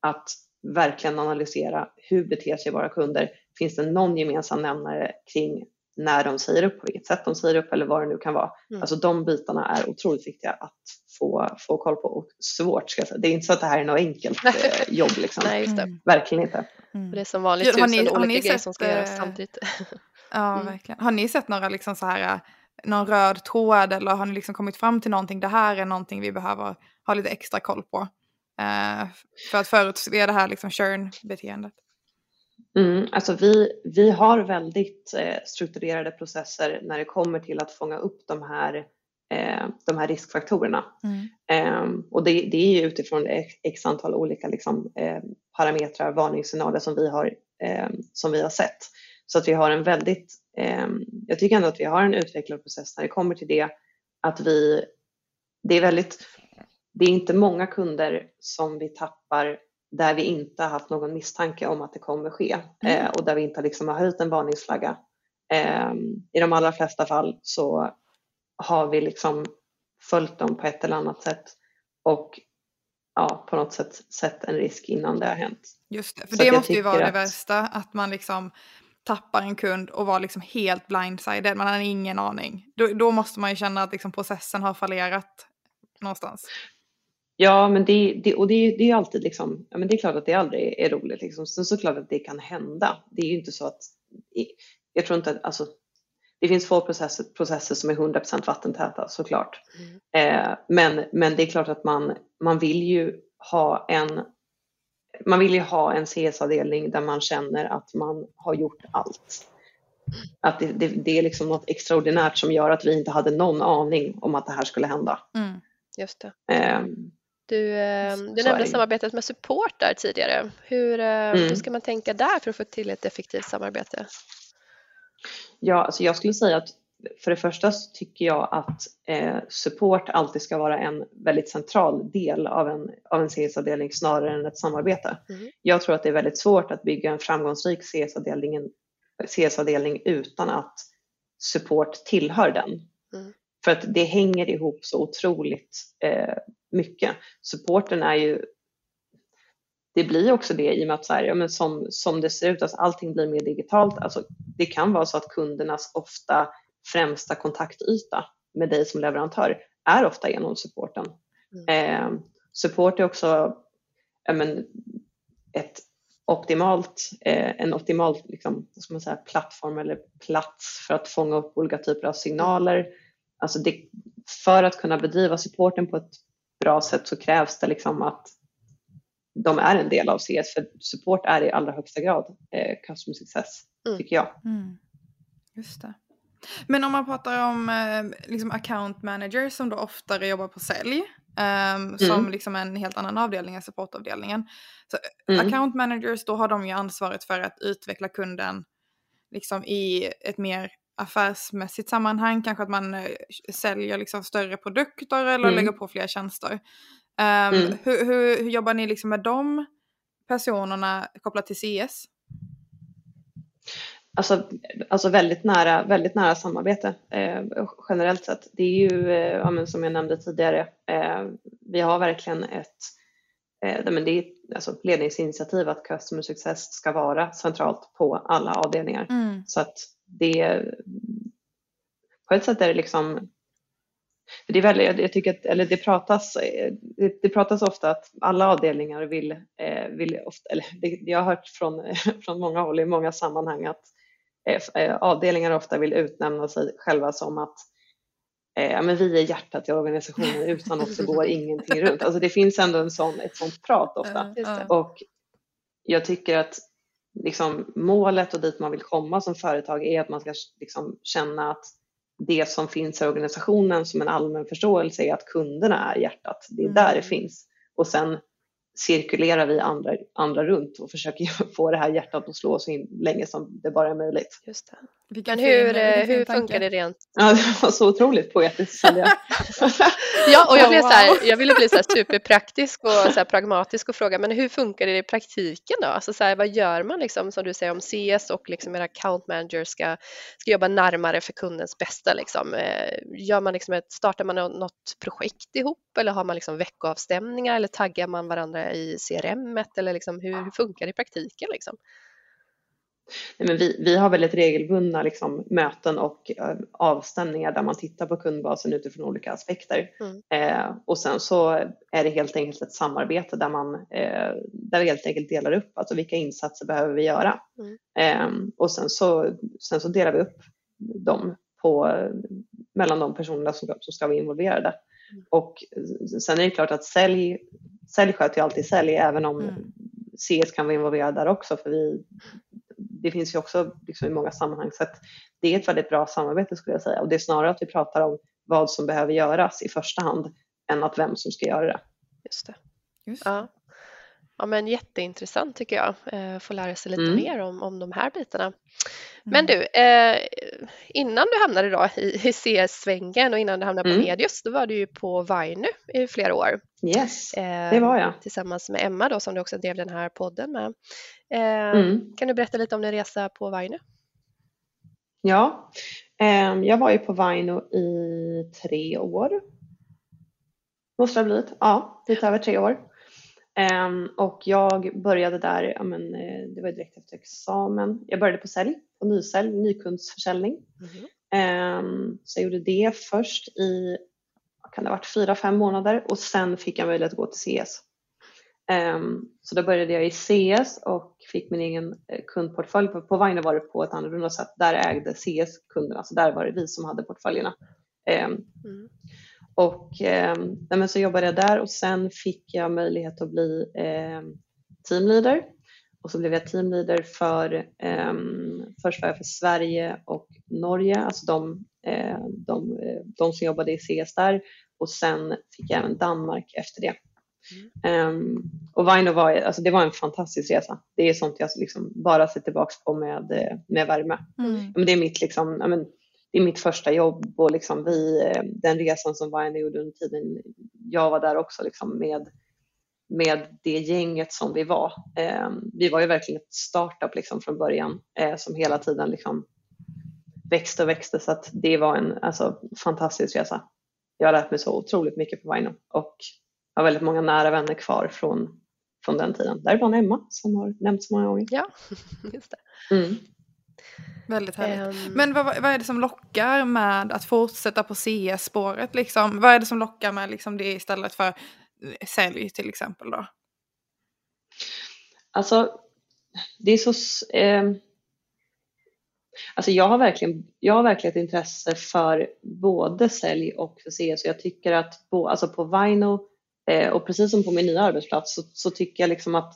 C: Att verkligen analysera hur beter sig våra kunder. Finns det någon gemensam nämnare kring när de säger upp, på vilket sätt de säger upp eller vad det nu kan vara.
B: Mm.
C: Alltså de bitarna är otroligt viktiga att få, få koll på och svårt ska jag säga. Det är inte så att det här är något enkelt eh, [laughs] jobb liksom.
B: Nej, just det.
A: Mm.
C: Verkligen inte.
A: Mm.
B: Det är som vanligt tusen
A: ni- har
B: olika
A: ni
B: grejer som ska göras
A: eh,
B: samtidigt. [laughs]
A: Ja,
B: Mm.
A: verkligen. Har ni sett några liksom så här, eh, någon röd tråd eller har ni liksom kommit fram till någonting? Det här är någonting vi behöver ha lite extra koll på. Eh, för att förutse det här liksom churn-beteendet.
C: Mm, alltså vi, vi har väldigt eh, strukturerade processer när det kommer till att fånga upp de här, eh, de här riskfaktorerna.
A: Mm.
C: Ehm, och det, det är ju utifrån x antal olika liksom, eh, parametrar, varningssignaler som vi, har, eh, som vi har sett. Så att vi har en väldigt, eh, jag tycker ändå att vi har en utvecklad process när det kommer till det. Att vi, det är väldigt, det är inte många kunder som vi tappar där vi inte har haft någon misstanke om att det kommer ske
A: Mm.
C: eh, och där vi inte liksom har höjt en varningsflagga. Eh, I de allra flesta fall så har vi liksom följt dem på ett eller annat sätt och ja, på något sätt sett en risk innan det har hänt.
A: Just det, för
C: Så
A: det
C: att
A: måste ju vara
C: tycker
A: det
C: att-
A: värsta. Att man liksom tappar en kund och var liksom helt blindsided. Man har ingen aning. Då, då måste man ju känna att liksom processen har fallerat någonstans.
C: Ja, men det, det, och det, är- det är ju alltid liksom, ja men det är klart att det aldrig är roligt liksom. Sen så är det klart att det kan hända. Det är ju inte så att jag tror inte, alltså det finns få processer, processer som är 100% vattentäta såklart. Mm. Eh, men, men det är klart att man, man vill ju ha en man vill ju ha en CS-avdelning där man känner att man har gjort allt. Att det, det, det, är liksom något extraordinärt som gör att vi inte hade någon aning om att det här skulle hända.
B: Mm. Just det. Eh, du, eh, du nämnde samarbetet med support där tidigare. Hur, eh, mm. hur ska man tänka där för att få till ett effektivt samarbete?
C: Ja, alltså jag skulle säga att för det första så tycker jag att eh, support alltid ska vara en väldigt central del av en, av en CS-avdelning snarare än ett samarbete. Mm. Jag tror att det är väldigt svårt att bygga en framgångsrik CS-avdelning CS utan att support tillhör den. Mm. För att det hänger ihop så otroligt eh, mycket. Supporten är ju det blir också det i och med att så här, ja, men som, som det ser ut, alltså allting blir mer digitalt. Alltså, det kan vara så att kundernas ofta främsta kontaktyta med dig som leverantör är ofta genom supporten. Mm. Eh, support är också ja, men, ett optimalt, eh, en optimal liksom, ska man säga, plattform eller plats för att fånga upp olika typer av signaler. Alltså det, för att kunna bedriva supporten på ett bra sätt så krävs det liksom att de är en del av CS för support är i allra högsta grad eh, customer success mm. tycker jag. Mm.
A: Just det. Men om man pratar om eh, liksom account managers som då oftare jobbar på sälj um, mm. som liksom en helt annan avdelning än supportavdelningen. Så eh, mm. account managers då har de ju ansvaret för att utveckla kunden liksom i ett mer affärsmässigt sammanhang, kanske att man eh, säljer liksom större produkter eller mm. lägger på fler tjänster. Um, hur, hur, hur, jobbar ni liksom med de personerna kopplat till CS?
C: Alltså, alltså väldigt, nära, väldigt nära samarbete eh, generellt sett. Det är ju, eh, ja, som jag nämnde tidigare, eh, vi har verkligen ett eh, men det är alltså ledningsinitiativ att Customer Success ska vara centralt på alla avdelningar. Mm. Så att det, på ett sätt är det liksom det är väldigt, jag tycker att, eller det pratas, det, det pratas ofta att alla avdelningar vill, eh, vill ofta, eller det, [laughs] jag har hört från, [laughs] från många håll i många sammanhang att Eh, eh, avdelningar ofta vill utnämna sig själva som att eh, men vi är hjärtat i organisationen utan oss så går ingenting runt. Alltså det finns ändå en sån, ett sånt prat ofta. Och jag tycker att liksom, målet och dit man vill komma som företag är att man ska liksom, känna att det som finns i organisationen som en allmän förståelse är att kunderna är hjärtat. Det är mm. där det finns. Och sen cirkulerar vi andra, andra runt och försöker [laughs] få det här hjärtat att slå så in länge som det bara är möjligt.
B: Just det. Men hur, eh, hur funkar det rent?
C: Ja, det var så otroligt poetiskt [laughs]
B: Ja, och jag, blev [laughs] så här, jag ville bli så här superpraktisk och så här pragmatisk och fråga, men hur funkar det i praktiken då? Alltså så här, vad gör man liksom, som du säger om CS och liksom era account managers ska, ska jobba närmare för kundens bästa liksom? Eh, gör man liksom ett, startar man något projekt ihop eller har man liksom veckoavstämningar eller taggar man varandra i CRM eller liksom hur, hur funkar det i praktiken liksom?
C: Nej, men vi, vi har väldigt regelbundna liksom, möten och eh, avstämningar där man tittar på kundbasen utifrån olika aspekter. Mm. Eh, och sen så är det helt enkelt ett samarbete där man eh, där vi helt enkelt delar upp alltså vilka insatser behöver vi göra. Mm. Eh, och sen så, sen så delar vi upp dem på, mellan de personerna som, som ska vara involverade. Mm. Och sen är det klart att sälj, sälj sköter ju alltid sälj även om mm. CS kan vara involverad där också för vi det finns ju också liksom i många sammanhang. Så det är ett väldigt bra samarbete skulle jag säga. Och det är snarare att vi pratar om vad som behöver göras i första hand än att vem som ska göra det.
B: Just det. Just. Ja. Ja, men jätteintressant tycker jag. Eh, få lära sig lite mm. mer om, om de här bitarna. Men mm. du, eh, innan du hamnade då i, i CS-svängen och innan du hamnade på mm. Medius, då var du ju på Vainu i flera år.
C: Yes, eh, det var jag.
B: Tillsammans med Emma då som du också drev den här podden med. Eh, mm. Kan du berätta lite om din resa på Vainu?
C: Ja, eh, jag var ju på Vainu i tre år. Måste det ha blivit, ja, lite över tre år. Um, och jag började där, ja, men, eh, det var direkt efter examen. Jag började på sälj, på nysälj, nykundsförsäljning. Mm. Så jag gjorde det först i, kan det ha varit, fyra, fem månader och sen fick jag möjlighet att gå till CS. Um, så då började jag i CS och fick min egen eh, kundportfölj. På, Vine var det på ett annorlunda sätt. Där ägde CS kunderna, så där var det vi som hade portföljerna. Mm. Och um, så jobbade jag där och sen fick jag möjlighet att bli teamleader. Och så blev jag teamleader för, först var jag för Sverige och Norge, alltså de, eh, de, de som jobbade i CS där. Och sen fick jag även Danmark efter det. Mm. Um, och Vino var, alltså det var en fantastisk resa. Det är sånt jag liksom bara ser tillbaka på med, med värme. Mm. Men det, är mitt, liksom, men, det är mitt första jobb och liksom vi, den resan som Vino gjorde under tiden jag var där också liksom med, med det gänget som vi var. Um, vi var ju verkligen ett startup liksom från början uh, som hela tiden liksom växte och växte så att det var en alltså, fantastisk resa. Jag har lärt mig så otroligt mycket på Vino och har väldigt många nära vänner kvar från, från den tiden. Däribland Emma som har nämnts många gånger.
B: Ja, [laughs] just det. Mm.
A: Väldigt härligt. Um, Men vad, vad är det som lockar med att fortsätta på CS-spåret? Liksom? Vad är det som lockar med liksom, det istället för eh, sälj till exempel? Då?
C: Alltså, det är så... Eh, alltså jag, har verkligen, jag har verkligen ett intresse för både sälj och för CS. Jag tycker att på, alltså på Vino Eh, och precis som på min nya arbetsplats så, så, tycker jag liksom att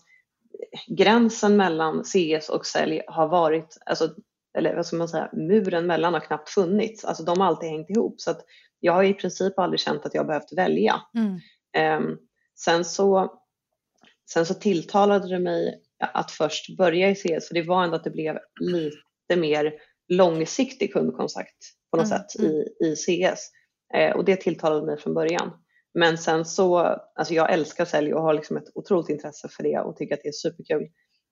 C: gränsen mellan CS och sälj har varit, alltså, eller vad ska man säga, muren mellan har knappt funnits. Alltså de har alltid hängt ihop. Så att jag har i princip aldrig känt att jag behövt välja. Mm. Um, sen, så, sen så tilltalade det mig att först börja i CS, för det var ändå att det blev lite mer långsiktig kundkontakt på något mm. sätt i, i CS. Eh, och det tilltalade mig från början. Men sen så, alltså jag älskar sälj och har liksom ett otroligt intresse för det och tycker att det är superkul.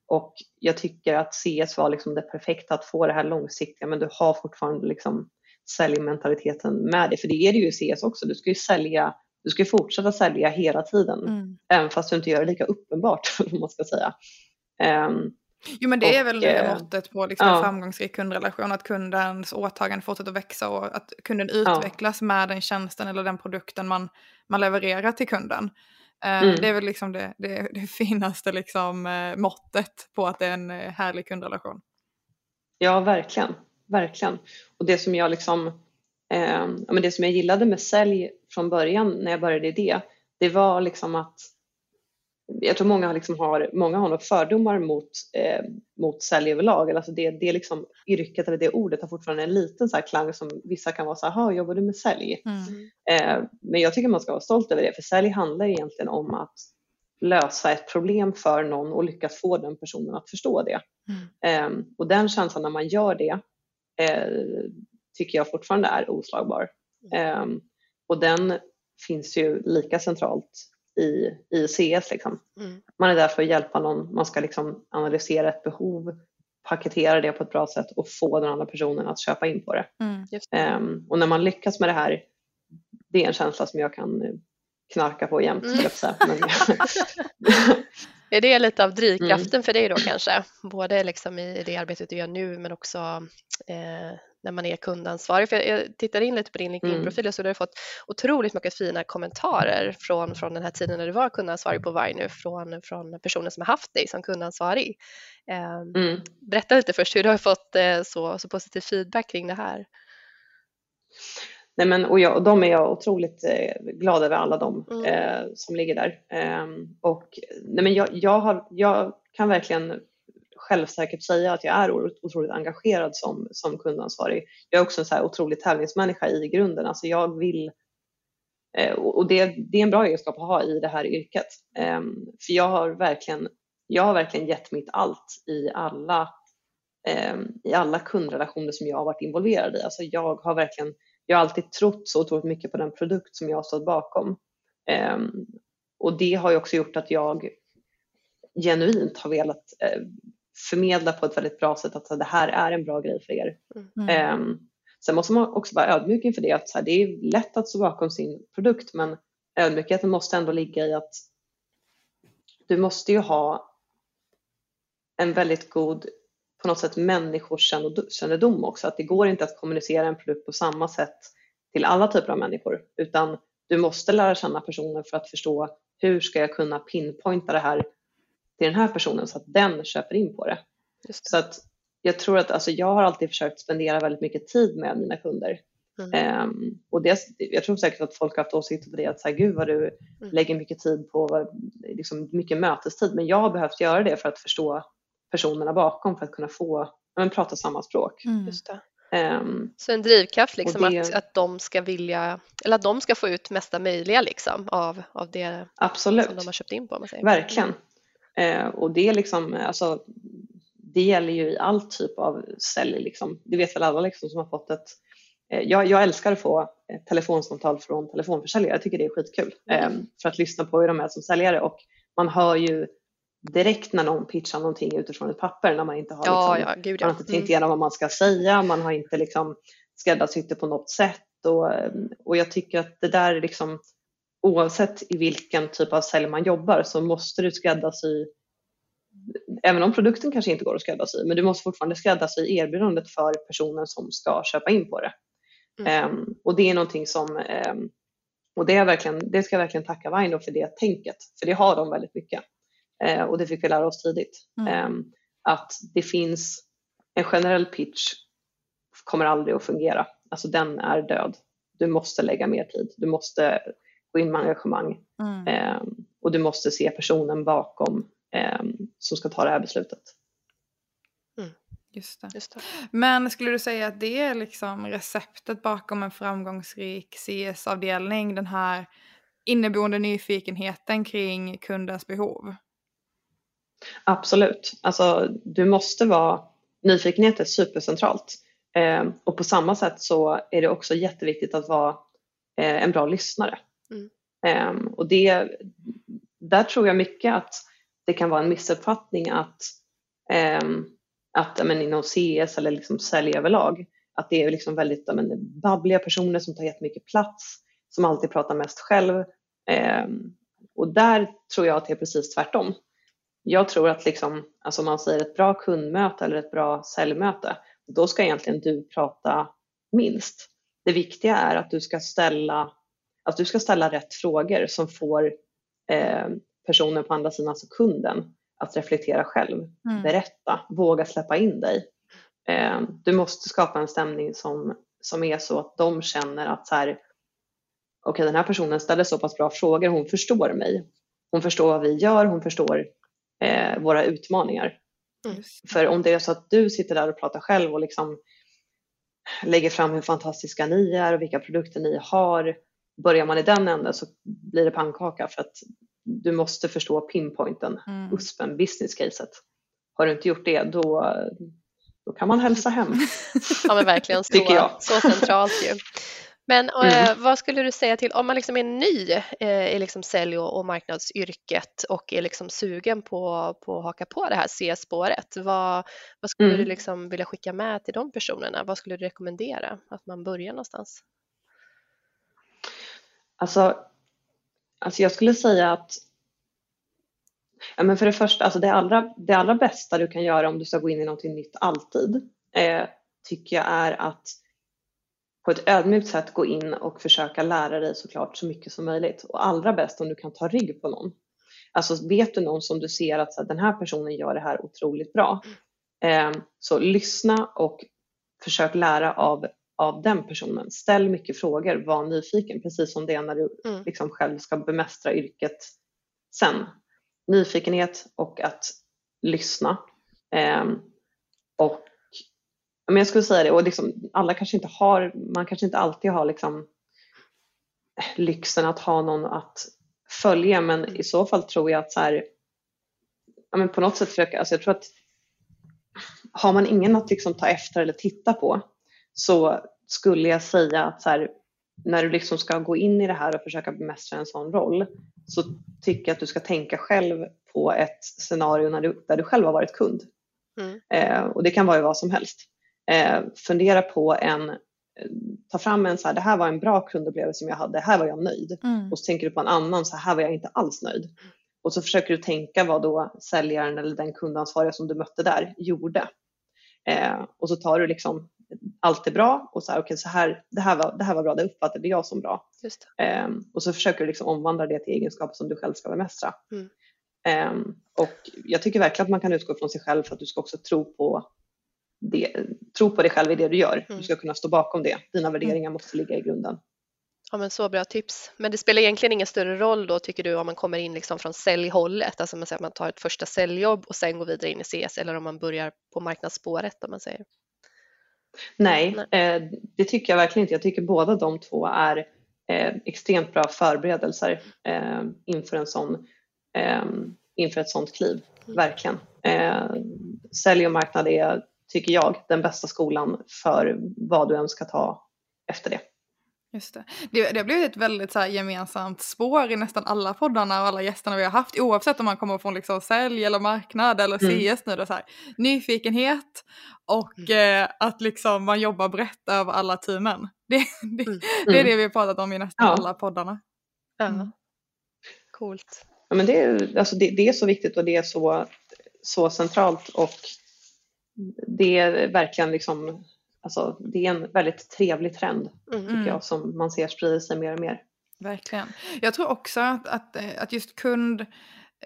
C: Och jag tycker att CS var liksom det perfekta att få det här långsiktiga men du har fortfarande liksom säljmentaliteten med dig. För det är det ju i CS också. Du ska ju sälja, du ska fortsätta sälja hela tiden. Mm. Även fast du inte gör det lika uppenbart, [laughs] om man ska säga. Um,
A: Jo men det och, är väl det eh, måttet på liksom ja. en framgångsrik kundrelation, att kundens åtagande fortsätter att växa och att kunden utvecklas ja. med den tjänsten eller den produkten man, man levererar till kunden. Eh, mm. Det är väl liksom det, det, det [laughs] finaste liksom, eh, måttet på att det är en härlig kundrelation.
C: Ja, verkligen. Verkligen. Och det som jag liksom, eh, det som jag gillade med sälj från början när jag började i det, det var liksom att jag tror många, liksom har, många har nog fördomar mot, eh, mot sälj överlag. Alltså det, det liksom, yrket eller det ordet har fortfarande en liten så klang som vissa kan vara så här, jobbar du med sälj? Mm. Eh, men jag tycker man ska vara stolt över det för sälj handlar egentligen om att lösa ett problem för någon och lyckas få den personen att förstå det. Mm. Eh, och den känslan när man gör det eh, tycker jag fortfarande är oslagbar. Mm. Eh, och den finns ju lika centralt i, i CS. Liksom. Mm. Man är där för att hjälpa någon, man ska liksom analysera ett behov, paketera det på ett bra sätt och få den andra personen att köpa in på det. Mm. Um, och när man lyckas med det här, det är en känsla som jag kan knarka på jämt. Mm. Men... [laughs]
B: är det lite av drivkraften mm. för dig då kanske? Både liksom i det arbetet du gör nu men också eh, när man är kundansvarig. För jag tittade in lite på din LinkedIn-profil och så har du fått otroligt mycket fina kommentarer från, från den här tiden när du var kundansvarig på Vine från, från personer som har haft dig som kundansvarig. Eh, mm. Berätta lite först hur du har fått eh, så, så positiv feedback kring det här.
C: Nej men, och, jag, och de är jag otroligt eh, glad över alla de mm. eh, som ligger där. Eh, och nej men jag, jag, har, jag kan verkligen självsäkert säga att jag är otroligt engagerad som, som kundansvarig. Jag är också en så här otrolig tävlingsmänniska i grunden. Alltså jag vill eh, och det, det är en bra egenskap att ha i det här yrket. Ehm, för jag har verkligen, jag har verkligen gett mitt allt i alla, ehm, i alla kundrelationer som jag har varit involverad i. Alltså jag har verkligen, jag har alltid trott så otroligt mycket på den produkt som jag har stått bakom. Ehm, och det har ju också gjort att jag genuint har velat eh, förmedla på ett väldigt bra sätt att det här är en bra grej för er. Mm. Um, sen måste man också vara ödmjuk inför det att så här, det är lätt att stå bakom sin produkt men ödmjukheten måste ändå ligga i att du måste ju ha en väldigt god på något sätt människokännedom också. Att det går inte att kommunicera en produkt på samma sätt till alla typer av människor utan du måste lära känna personen för att förstå hur ska jag kunna pinpointa det här till den här personen så att den köper in på det. det. Så att jag tror att alltså, jag har alltid försökt spendera väldigt mycket tid med mina kunder. Mm. Um, och det, jag tror säkert att folk har haft åsikter på det, att så här, gud vad du mm. lägger mycket tid på, liksom, mycket mötestid, men jag har behövt göra det för att förstå personerna bakom för att kunna få men, prata samma språk.
B: Mm. Um, så en drivkraft liksom det, att, att de ska vilja, eller att de ska få ut mesta möjliga liksom av, av det
C: absolut.
B: som de har köpt in på. Man säger.
C: Verkligen. Uh, och det är liksom, alltså, det gäller ju i all typ av sälj. Liksom. Det vet väl alla liksom, som har fått ett uh, jag, jag, älskar att få ett telefonsamtal från telefonförsäljare. Jag tycker det är skitkul mm. um, för att lyssna på hur de är som säljare och man hör ju direkt när någon pitchar någonting utifrån ett papper när man inte har,
B: ja, liksom, ja, gud,
C: ja. man har inte tänkt mm. igenom vad man ska säga, man har inte liksom skräddarsytt det på något sätt och, och jag tycker att det där är liksom oavsett i vilken typ av sälj man jobbar så måste du skräddarsy Även om produkten kanske inte går att skräddarsy, men du måste fortfarande skräddarsy erbjudandet för personen som ska köpa in på det. Mm. Um, och det är någonting som, um, och det, är verkligen, det ska jag verkligen tacka Vaino för det tänket, för det har de väldigt mycket. Eh, och det fick vi lära oss tidigt. Mm. Ehm, att det finns en generell pitch kommer aldrig att fungera. Alltså den är död. Du måste lägga mer tid. Du måste gå in med engagemang mm. Ehm, och du måste se personen bakom ehm, som ska ta det här beslutet.
A: Mm. Just det. Just det. Men skulle du säga att det är liksom receptet bakom en framgångsrik CS-avdelning, den här inneboende nyfikenheten kring kundens behov?
C: Absolut. Alltså, du måste vara, nyfikenhet är supercentralt. Eh, och på samma sätt så är det också jätteviktigt att vara eh, en bra lyssnare. Mm. Ehm, och det, där tror jag mycket att det kan vara en missuppfattning att, ehm, att men, inom CS eller liksom sälj överlag, att det är liksom väldigt men, babbliga personer som tar jättemycket plats, som alltid pratar mest själv. Ehm, och där tror jag att det är precis tvärtom jag tror att liksom, alltså om man säger ett bra kundmöte eller ett bra säljmöte, då ska egentligen du prata minst. Det viktiga är att du ska ställa, att du ska ställa rätt frågor som får eh, personen på andra sidan, alltså kunden, att reflektera själv, mm. berätta, våga släppa in dig. Eh, du måste skapa en stämning som, som är så att de känner att så här, okej okay, den här personen ställer så pass bra frågor, hon förstår mig. Hon förstår vad vi gör, hon förstår eh, våra utmaningar. Mm. För om det är så att du sitter där och pratar själv och liksom lägger fram hur fantastiska ni är och vilka produkter ni har. Börjar man i den änden så blir det pannkaka för att du måste förstå pinpointen, mm. USPen, business caset. Har du inte gjort det då, då kan man hälsa hem. [laughs]
B: Ja men verkligen så, så centralt ju. Men mm. eh, vad skulle du säga till om man liksom är ny eh, i liksom sälj och, och marknadsyrket och är liksom sugen på, på att haka på det här C-spåret? Vad, vad skulle mm. du liksom vilja skicka med till de personerna? Vad skulle du rekommendera att man börjar någonstans?
C: Alltså, alltså jag skulle säga att ja, men för det första, alltså det, allra, det allra bästa du kan göra om du ska gå in i någonting nytt alltid eh, tycker jag är att på ett ödmjukt sätt gå in och försöka lära dig såklart så mycket som möjligt. Och allra bäst om du kan ta rygg på någon. Alltså vet du någon som du ser att så här, den här personen gör det här otroligt bra. Eh, så lyssna och försök lära av, av den personen. Ställ mycket frågor, var nyfiken, precis som det är när du mm. liksom själv ska bemästra yrket sen. Nyfikenhet och att lyssna. Eh, och men jag skulle säga det, och liksom, alla kanske inte har, man kanske inte alltid har liksom lyxen att ha någon att följa men i så fall tror jag att så här, ja, men på något sätt försöka, alltså jag tror att har man ingen att liksom ta efter eller titta på så skulle jag säga att så här, när du liksom ska gå in i det här och försöka bemästra en sån roll så tycker jag att du ska tänka själv på ett scenario när du, där du själv har varit kund. Mm. Eh, och det kan vara vad som helst eh, fundera på en, eh, ta fram en så här, det här var en bra kundupplevelse som jag hade, här var jag nöjd. Mm. Och så tänker du på en annan, så här var jag inte alls nöjd. Och så försöker du tänka vad då säljaren eller den kundansvariga som du mötte där gjorde. Eh, och så tar du liksom allt är bra och så här, okay, så här, det, här var, det här var bra, det uppfattade jag som bra. Um, och så försöker du liksom omvandla det till egenskaper som du själv ska bemästra.
B: Mm.
C: Um, och jag tycker verkligen att man kan utgå från sig själv för att du ska också tro på, det, tro på dig själv i det du gör.
B: Mm.
C: Du ska kunna stå bakom det. Dina värderingar måste ligga i grunden.
B: Ja, men så bra tips. Men det spelar egentligen ingen större roll då tycker du om man kommer in liksom från säljhållet, alltså man säger att man tar ett första säljjobb och sen går vidare in i CS eller om man börjar på marknadsspåret om man säger.
C: Nej. Eh, det tycker jag verkligen inte. Jag tycker båda de två är eh, extremt bra förberedelser eh, inför, en sån, eh, inför ett sånt kliv.
B: Mm.
C: Verkligen. Eh, sälj och marknad är, tycker jag, den bästa skolan för vad du än ska ta efter det.
A: Just det. Det, det har blivit ett väldigt så här, gemensamt spår i nästan alla poddarna och alla gästerna vi har haft oavsett om man kommer från liksom, sälj eller marknad eller
C: Mm.
A: CS nu. Då, så här, nyfikenhet och eh, att liksom, man jobbar brett över alla teamen. [laughs] Det, det,
B: Mm.
A: det är det vi har pratat om i nästan
C: Ja.
A: alla poddarna.
B: Ja.
A: Mm.
B: Coolt.
C: Ja, men det, är, alltså det, det är så viktigt och det är så, så centralt och det är verkligen liksom, alltså det är en väldigt trevlig trend
B: Mm.
C: tycker jag som man ser sprida sig mer och mer.
A: Verkligen. Jag tror också att, att, eh, att just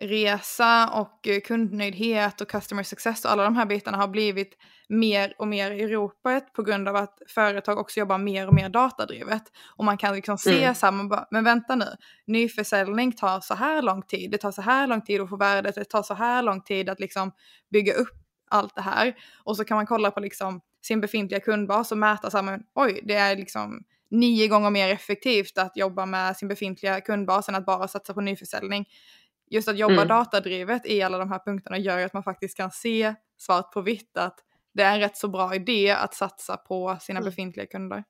A: kundresa och eh, kundnöjdhet och customer success och alla de här bitarna har blivit mer och mer i ropet på grund av att företag också jobbar mer och mer datadrivet. Och man kan liksom se
C: Mm.
A: så här, man bara, men vänta nu, nyförsäljning tar så här lång tid, det tar så här lång tid att få värdet, det tar så här lång tid att liksom bygga upp allt det här. Och så kan man kolla på liksom sin befintliga kundbas och mäta så här, men oj, det är liksom nio gånger mer effektivt att jobba med sin befintliga kundbas än att bara satsa på nyförsäljning. Just att jobba
C: Mm.
A: datadrivet i alla de här punkterna gör ju att man faktiskt kan se svart på vitt att det är en rätt så bra idé att satsa på sina
B: Mm.
A: befintliga kunder.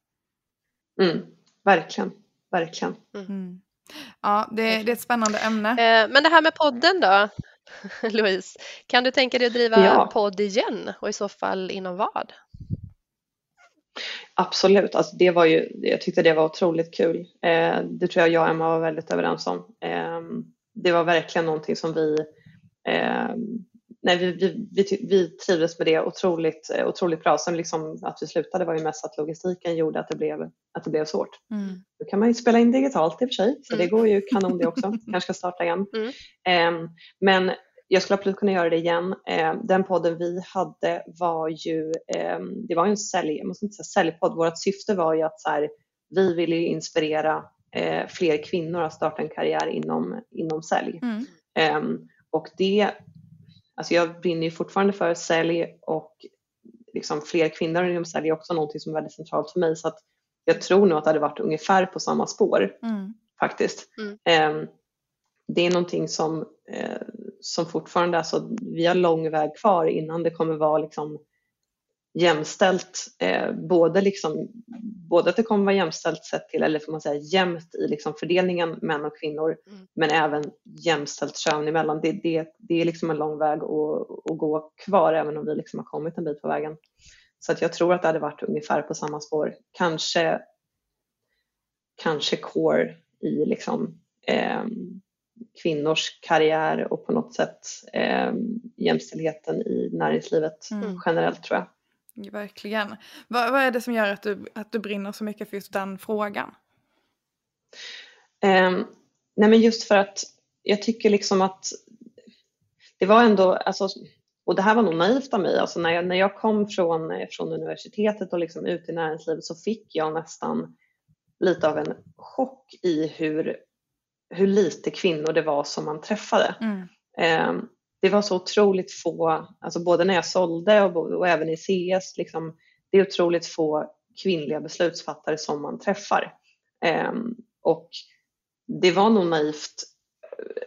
C: Mm, verkligen, verkligen.
A: Mm. Ja, det, det är ett spännande ämne.
B: Eh, Men det här med podden då, [laughs] Louise, kan du tänka dig att driva
C: Ja.
B: podd igen och i så fall inom vad?
C: Absolut, alltså det var ju, jag tyckte det var otroligt kul. Eh, det tror jag jag och Emma var väldigt överens om. Eh, det var verkligen någonting som vi, eh, nej, vi, vi, vi, vi trivdes med det otroligt, eh, otroligt bra. Sen liksom att vi slutade var ju mest att logistiken gjorde att det blev, att det blev svårt.
A: Mm.
C: Nu kan man ju spela in digitalt i och för sig, så det
B: Mm.
C: går ju kanon det också. [laughs] Kanske ska starta igen.
B: Mm.
C: Ehm, men jag skulle absolut kunna göra det igen. Ehm, den podden vi hade var ju, ehm, det var ju en sälj, jag måste inte säga säljpodd. Vårt syfte var ju att så här, vi ville ju inspirera eh, fler kvinnor att starta en karriär inom, inom sälj.
A: Mm.
C: Ehm, och det, alltså jag brinner ju fortfarande för sälj och liksom fler kvinnor inom sälj är också någonting som är väldigt centralt för mig. Så att jag tror nog att det hade varit ungefär på samma spår
A: Mm.
C: faktiskt.
B: Mm.
C: Ehm, det är någonting som, eh, som fortfarande, alltså vi har lång väg kvar innan det kommer vara liksom jämställt, eh, både, liksom, både att det kommer vara jämställt sett till, eller får man säga jämnt i liksom fördelningen män och kvinnor,
B: Mm.
C: men även jämställt kön emellan. Det, det, det är liksom en lång väg att, att gå kvar även om vi liksom har kommit en bit på vägen. Så att jag tror att det hade varit ungefär på samma spår. Kanske, kanske core i liksom, eh, kvinnors karriär och på något sätt eh, jämställdheten i näringslivet
A: Mm.
C: generellt tror jag.
A: Verkligen. Vad, vad är det som gör att du, att du brinner så mycket för just den frågan?
C: Eh, nej men just för att jag tycker liksom att det var ändå, alltså, och det här var nog naivt av mig, alltså när jag, när jag kom från, eh, från universitetet och liksom ut i näringslivet så fick jag nästan lite av en chock i hur, hur lite kvinnor det var som man träffade.
A: Mm.
C: Eh, det var så otroligt få, alltså både när jag sålde och, och även i CS, liksom, det är otroligt få kvinnliga beslutsfattare som man träffar. Eh, och det var nog naivt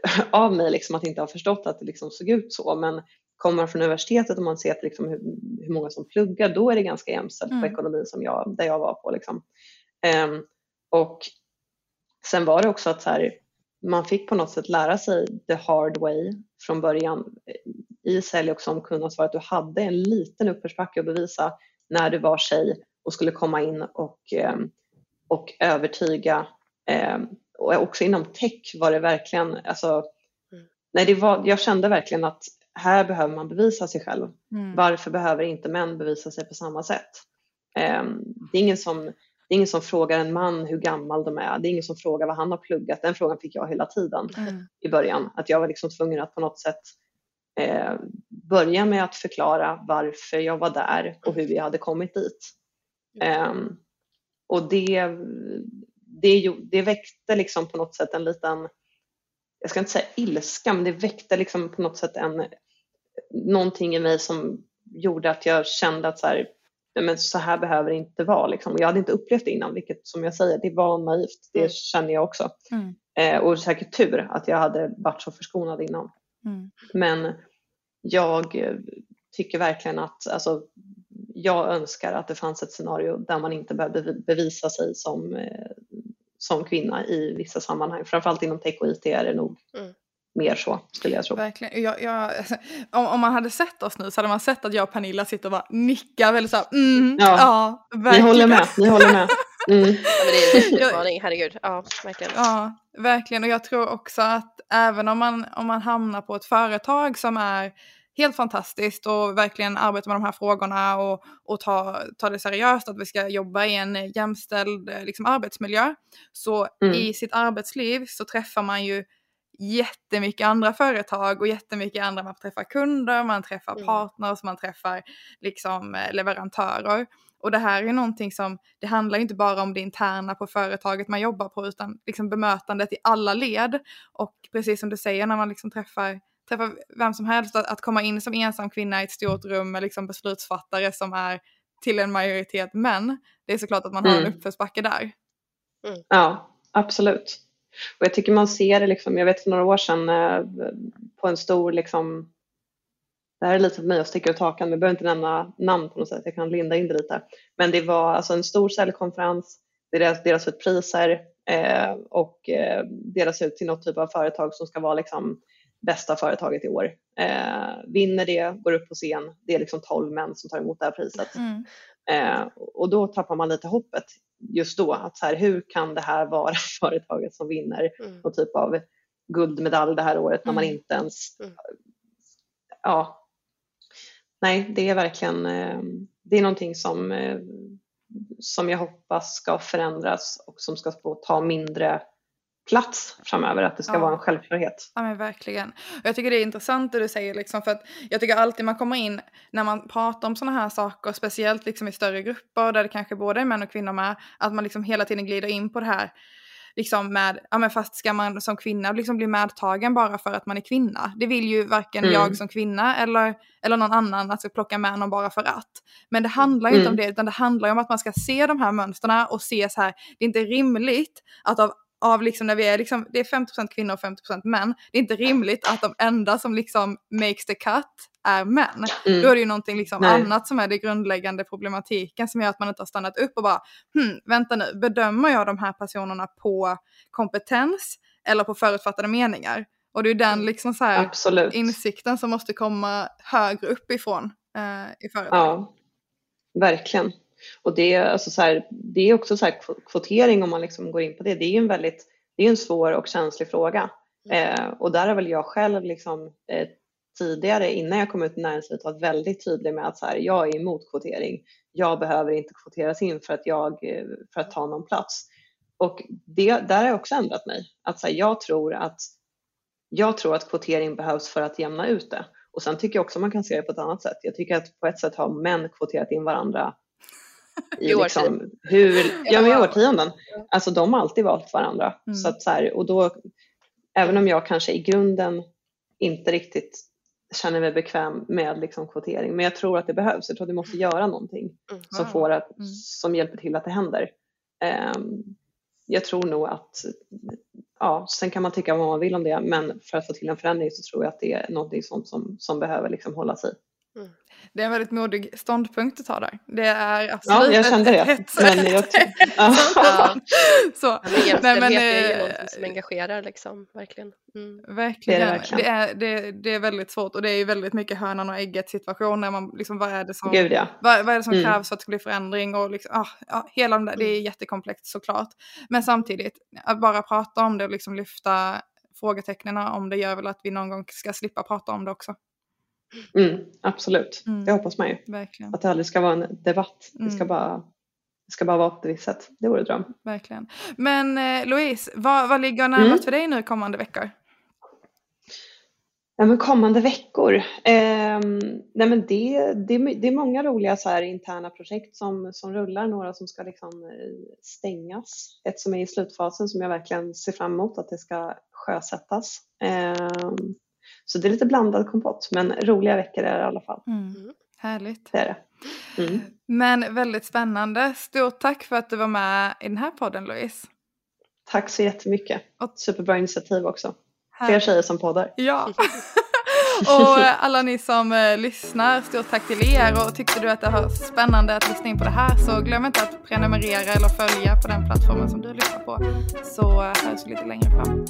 C: eh, av mig liksom att inte ha förstått att det liksom såg ut så, men kommer man från universitetet och man ser att liksom hur, hur många som pluggar, då är det ganska jämställt
A: Mm.
C: på ekonomi som jag, där jag var på. Liksom. Eh, och sen var det också att så här, man fick på något sätt lära sig the hard way från början i sälj och som kundansvar att du hade en liten uppförsbacke att bevisa när du var tjej och skulle komma in och, eh, och övertyga. Eh, och också inom tech var det verkligen, alltså,
B: Mm.
C: nej det var, jag kände verkligen att här behöver man bevisa sig själv.
A: Mm.
C: Varför behöver inte män bevisa sig på samma sätt? Ehm, det är ingen som det är ingen som frågar en man hur gammal de är. Det är ingen som frågar vad han har pluggat. Den frågan fick jag hela tiden mm. i början. Att jag var liksom tvungen att på något sätt eh, börja med att förklara varför jag var där och hur vi hade kommit dit. Eh, och det, det, det väckte liksom på något sätt en liten, jag ska inte säga ilska, men det väckte liksom på något sätt en, någonting i mig som gjorde att jag kände att så här, men så här behöver det inte vara. Liksom. Jag hade inte upplevt det innan, vilket som jag säger, det var naivt. Det mm. känner jag också. Mm. Eh, och säkert tur att jag hade varit så förskonad innan. Mm. Men jag eh, tycker verkligen att alltså, jag önskar att det fanns ett scenario där man inte behövde bevisa sig som, eh, som kvinna i vissa sammanhang. Framförallt inom tech och IT är det nog mm mer så skulle jag tro.
A: Verkligen. Jag, jag, [laughs] om, om, man hade sett oss nu så hade man sett att jag och Pernilla sitter och bara nickar väldigt såhär mm, ja, ja
C: verkligen. Ni håller med, ni håller med. [laughs] Mm. Ja,
B: men det är en utmaning, herregud. Ja, verkligen.
A: Ja, verkligen. Och jag tror också att även om man, om man hamnar på ett företag som är helt fantastiskt och verkligen arbetar med de här frågorna och, och tar ta det seriöst att vi ska jobba i en jämställd liksom, arbetsmiljö. Så mm. i sitt arbetsliv så träffar man ju jättemycket andra företag och jättemycket andra, man träffar kunder, man träffar mm. partners, man träffar liksom eh, leverantörer. Och det här är någonting som, det handlar inte bara om det interna på företaget man jobbar på utan liksom bemötandet i alla led. Och precis som du säger när man liksom träffar, träffar vem som helst, att, att komma in som ensam kvinna i ett stort rum med liksom beslutsfattare som är till en majoritet män, det är såklart att man har mm. en uppförsbacke där.
C: Mm. Ja, absolut. Och jag tycker man ser det, liksom, jag vet för några år sedan eh, på en stor, liksom, det här är lite för mig att sticka ut hakan, men jag behöver inte nämna namn på något sätt, jag kan linda in det lite. Men det var alltså en stor säljkonferens, det delas, delas ut priser eh, och eh, delas ut till något typ av företag som ska vara liksom, bästa företaget i år. Eh, vinner det, går upp på scen, det är liksom 12 män som tar emot det här priset. Mm. Eh, och då tappar man lite hoppet just då. Att så här, hur kan det här vara [laughs] företaget som vinner mm. någon typ av guldmedalj det här året när man mm. inte ens... Mm. Ja. Nej, det är verkligen eh, det är någonting som, eh, som jag hoppas ska förändras och som ska få ta mindre plats framöver, att det ska ja. vara en självklarhet.
A: Ja men verkligen. Och jag tycker det är intressant det du säger liksom för att jag tycker alltid man kommer in när man pratar om sådana här saker, speciellt liksom i större grupper där det kanske både är män och kvinnor med, att man liksom hela tiden glider in på det här liksom med, ja men fast ska man som kvinna liksom bli medtagen bara för att man är kvinna? Det vill ju varken mm. jag som kvinna eller, eller någon annan att ska plocka med någon bara för att. Men det handlar ju mm. inte om det, utan det handlar ju om att man ska se de här mönstren och se så här, det är inte rimligt att av av liksom när vi är liksom, det är 50% kvinnor och 50% män. Det är inte rimligt att de enda som liksom makes the cut är män. Mm. Då är det ju någonting liksom annat som är det grundläggande problematiken som gör att man inte har stannat upp och bara, hmm, vänta nu, bedömer jag de här personerna på kompetens eller på förutfattade meningar? Och det är den mm. liksom så här insikten som måste komma högre uppifrån eh, i företaget.
C: Ja, verkligen. Och det, alltså så här, det är också så här kvotering om man liksom går in på det. Det är en väldigt det är en svår och känslig fråga. Mm. Eh, och där har väl jag själv liksom, eh, tidigare innan jag kom ut i näringslivet varit väldigt tydlig med att så här, jag är emot kvotering. Jag behöver inte kvoteras in för att, jag, eh, för att ta någon plats. Och det, där har jag också ändrat mig. Att så här, jag, tror att, jag tror att kvotering behövs för att jämna ut det. Och sen tycker jag också man kan se det på ett annat sätt. Jag tycker att på ett sätt har män kvoterat in varandra i, liksom hur, ja, men i årtionden. Alltså de har alltid valt varandra. Mm. Så att så här, och då, även om jag kanske i grunden inte riktigt känner mig bekväm med liksom kvotering, men jag tror att det behövs. Jag tror att vi måste göra någonting mm. som, får att, mm. som hjälper till att det händer. Um, jag tror nog att, ja, sen kan man tycka vad man vill om det, men för att få till en förändring så tror jag att det är någonting sånt som, som behöver liksom hållas i. Mm.
A: Det är en väldigt modig ståndpunkt att ta där. Det är absolut
C: Ja, jag kände det. Ett, men jag, [laughs] [laughs]
B: ja. Så. Men jämställdhet men, är ju eh, någonting som engagerar liksom, verkligen.
A: Mm. Verkligen. Det är det, verkligen. Det, är, det, det, är väldigt svårt och det är ju väldigt mycket hönan och ägget situation när man liksom, vad är det som,
C: Gud, ja.
A: vad, vad, är det som mm. krävs för att det ska bli förändring och liksom, ah, ja, hela där, det är mm. jättekomplext såklart. Men samtidigt, att bara prata om det och liksom lyfta frågetecknen om det gör väl att vi någon gång ska slippa prata om det också.
C: Mm, absolut,
A: Mm.
C: det hoppas man ju.
A: Verkligen.
C: Att det aldrig ska vara en debatt. Det ska
A: Mm.
C: bara, det ska bara vara på ett visst sätt. Det vore dröm.
A: Verkligen. Men eh, Louise, vad, vad ligger närmast
C: Mm.
A: för dig nu kommande veckor?
C: Ja, men kommande veckor. ehm, nej men det, det, det är många roliga så här interna projekt som, som rullar. Några som ska liksom eh, stängas. Ett som är i slutfasen som jag verkligen ser fram emot att det ska sjösättas. Ehm, så det är lite blandad kompott men roliga veckor är det i alla fall.
A: Mm. Härligt.
C: Det är det. Mm.
A: Men väldigt spännande. Stort tack för att du var med i den här podden Louise.
C: Tack så jättemycket.
A: Och-
C: Superbra initiativ också. Fler tjejer som poddar.
A: Ja. [laughs] och eh, alla ni som eh, lyssnar, stort tack till er. Och tyckte du att det var spännande att lyssna in på det här så glöm inte att prenumerera eller följa på den plattformen som du lyssnar på. Så eh, hörs vi lite längre fram.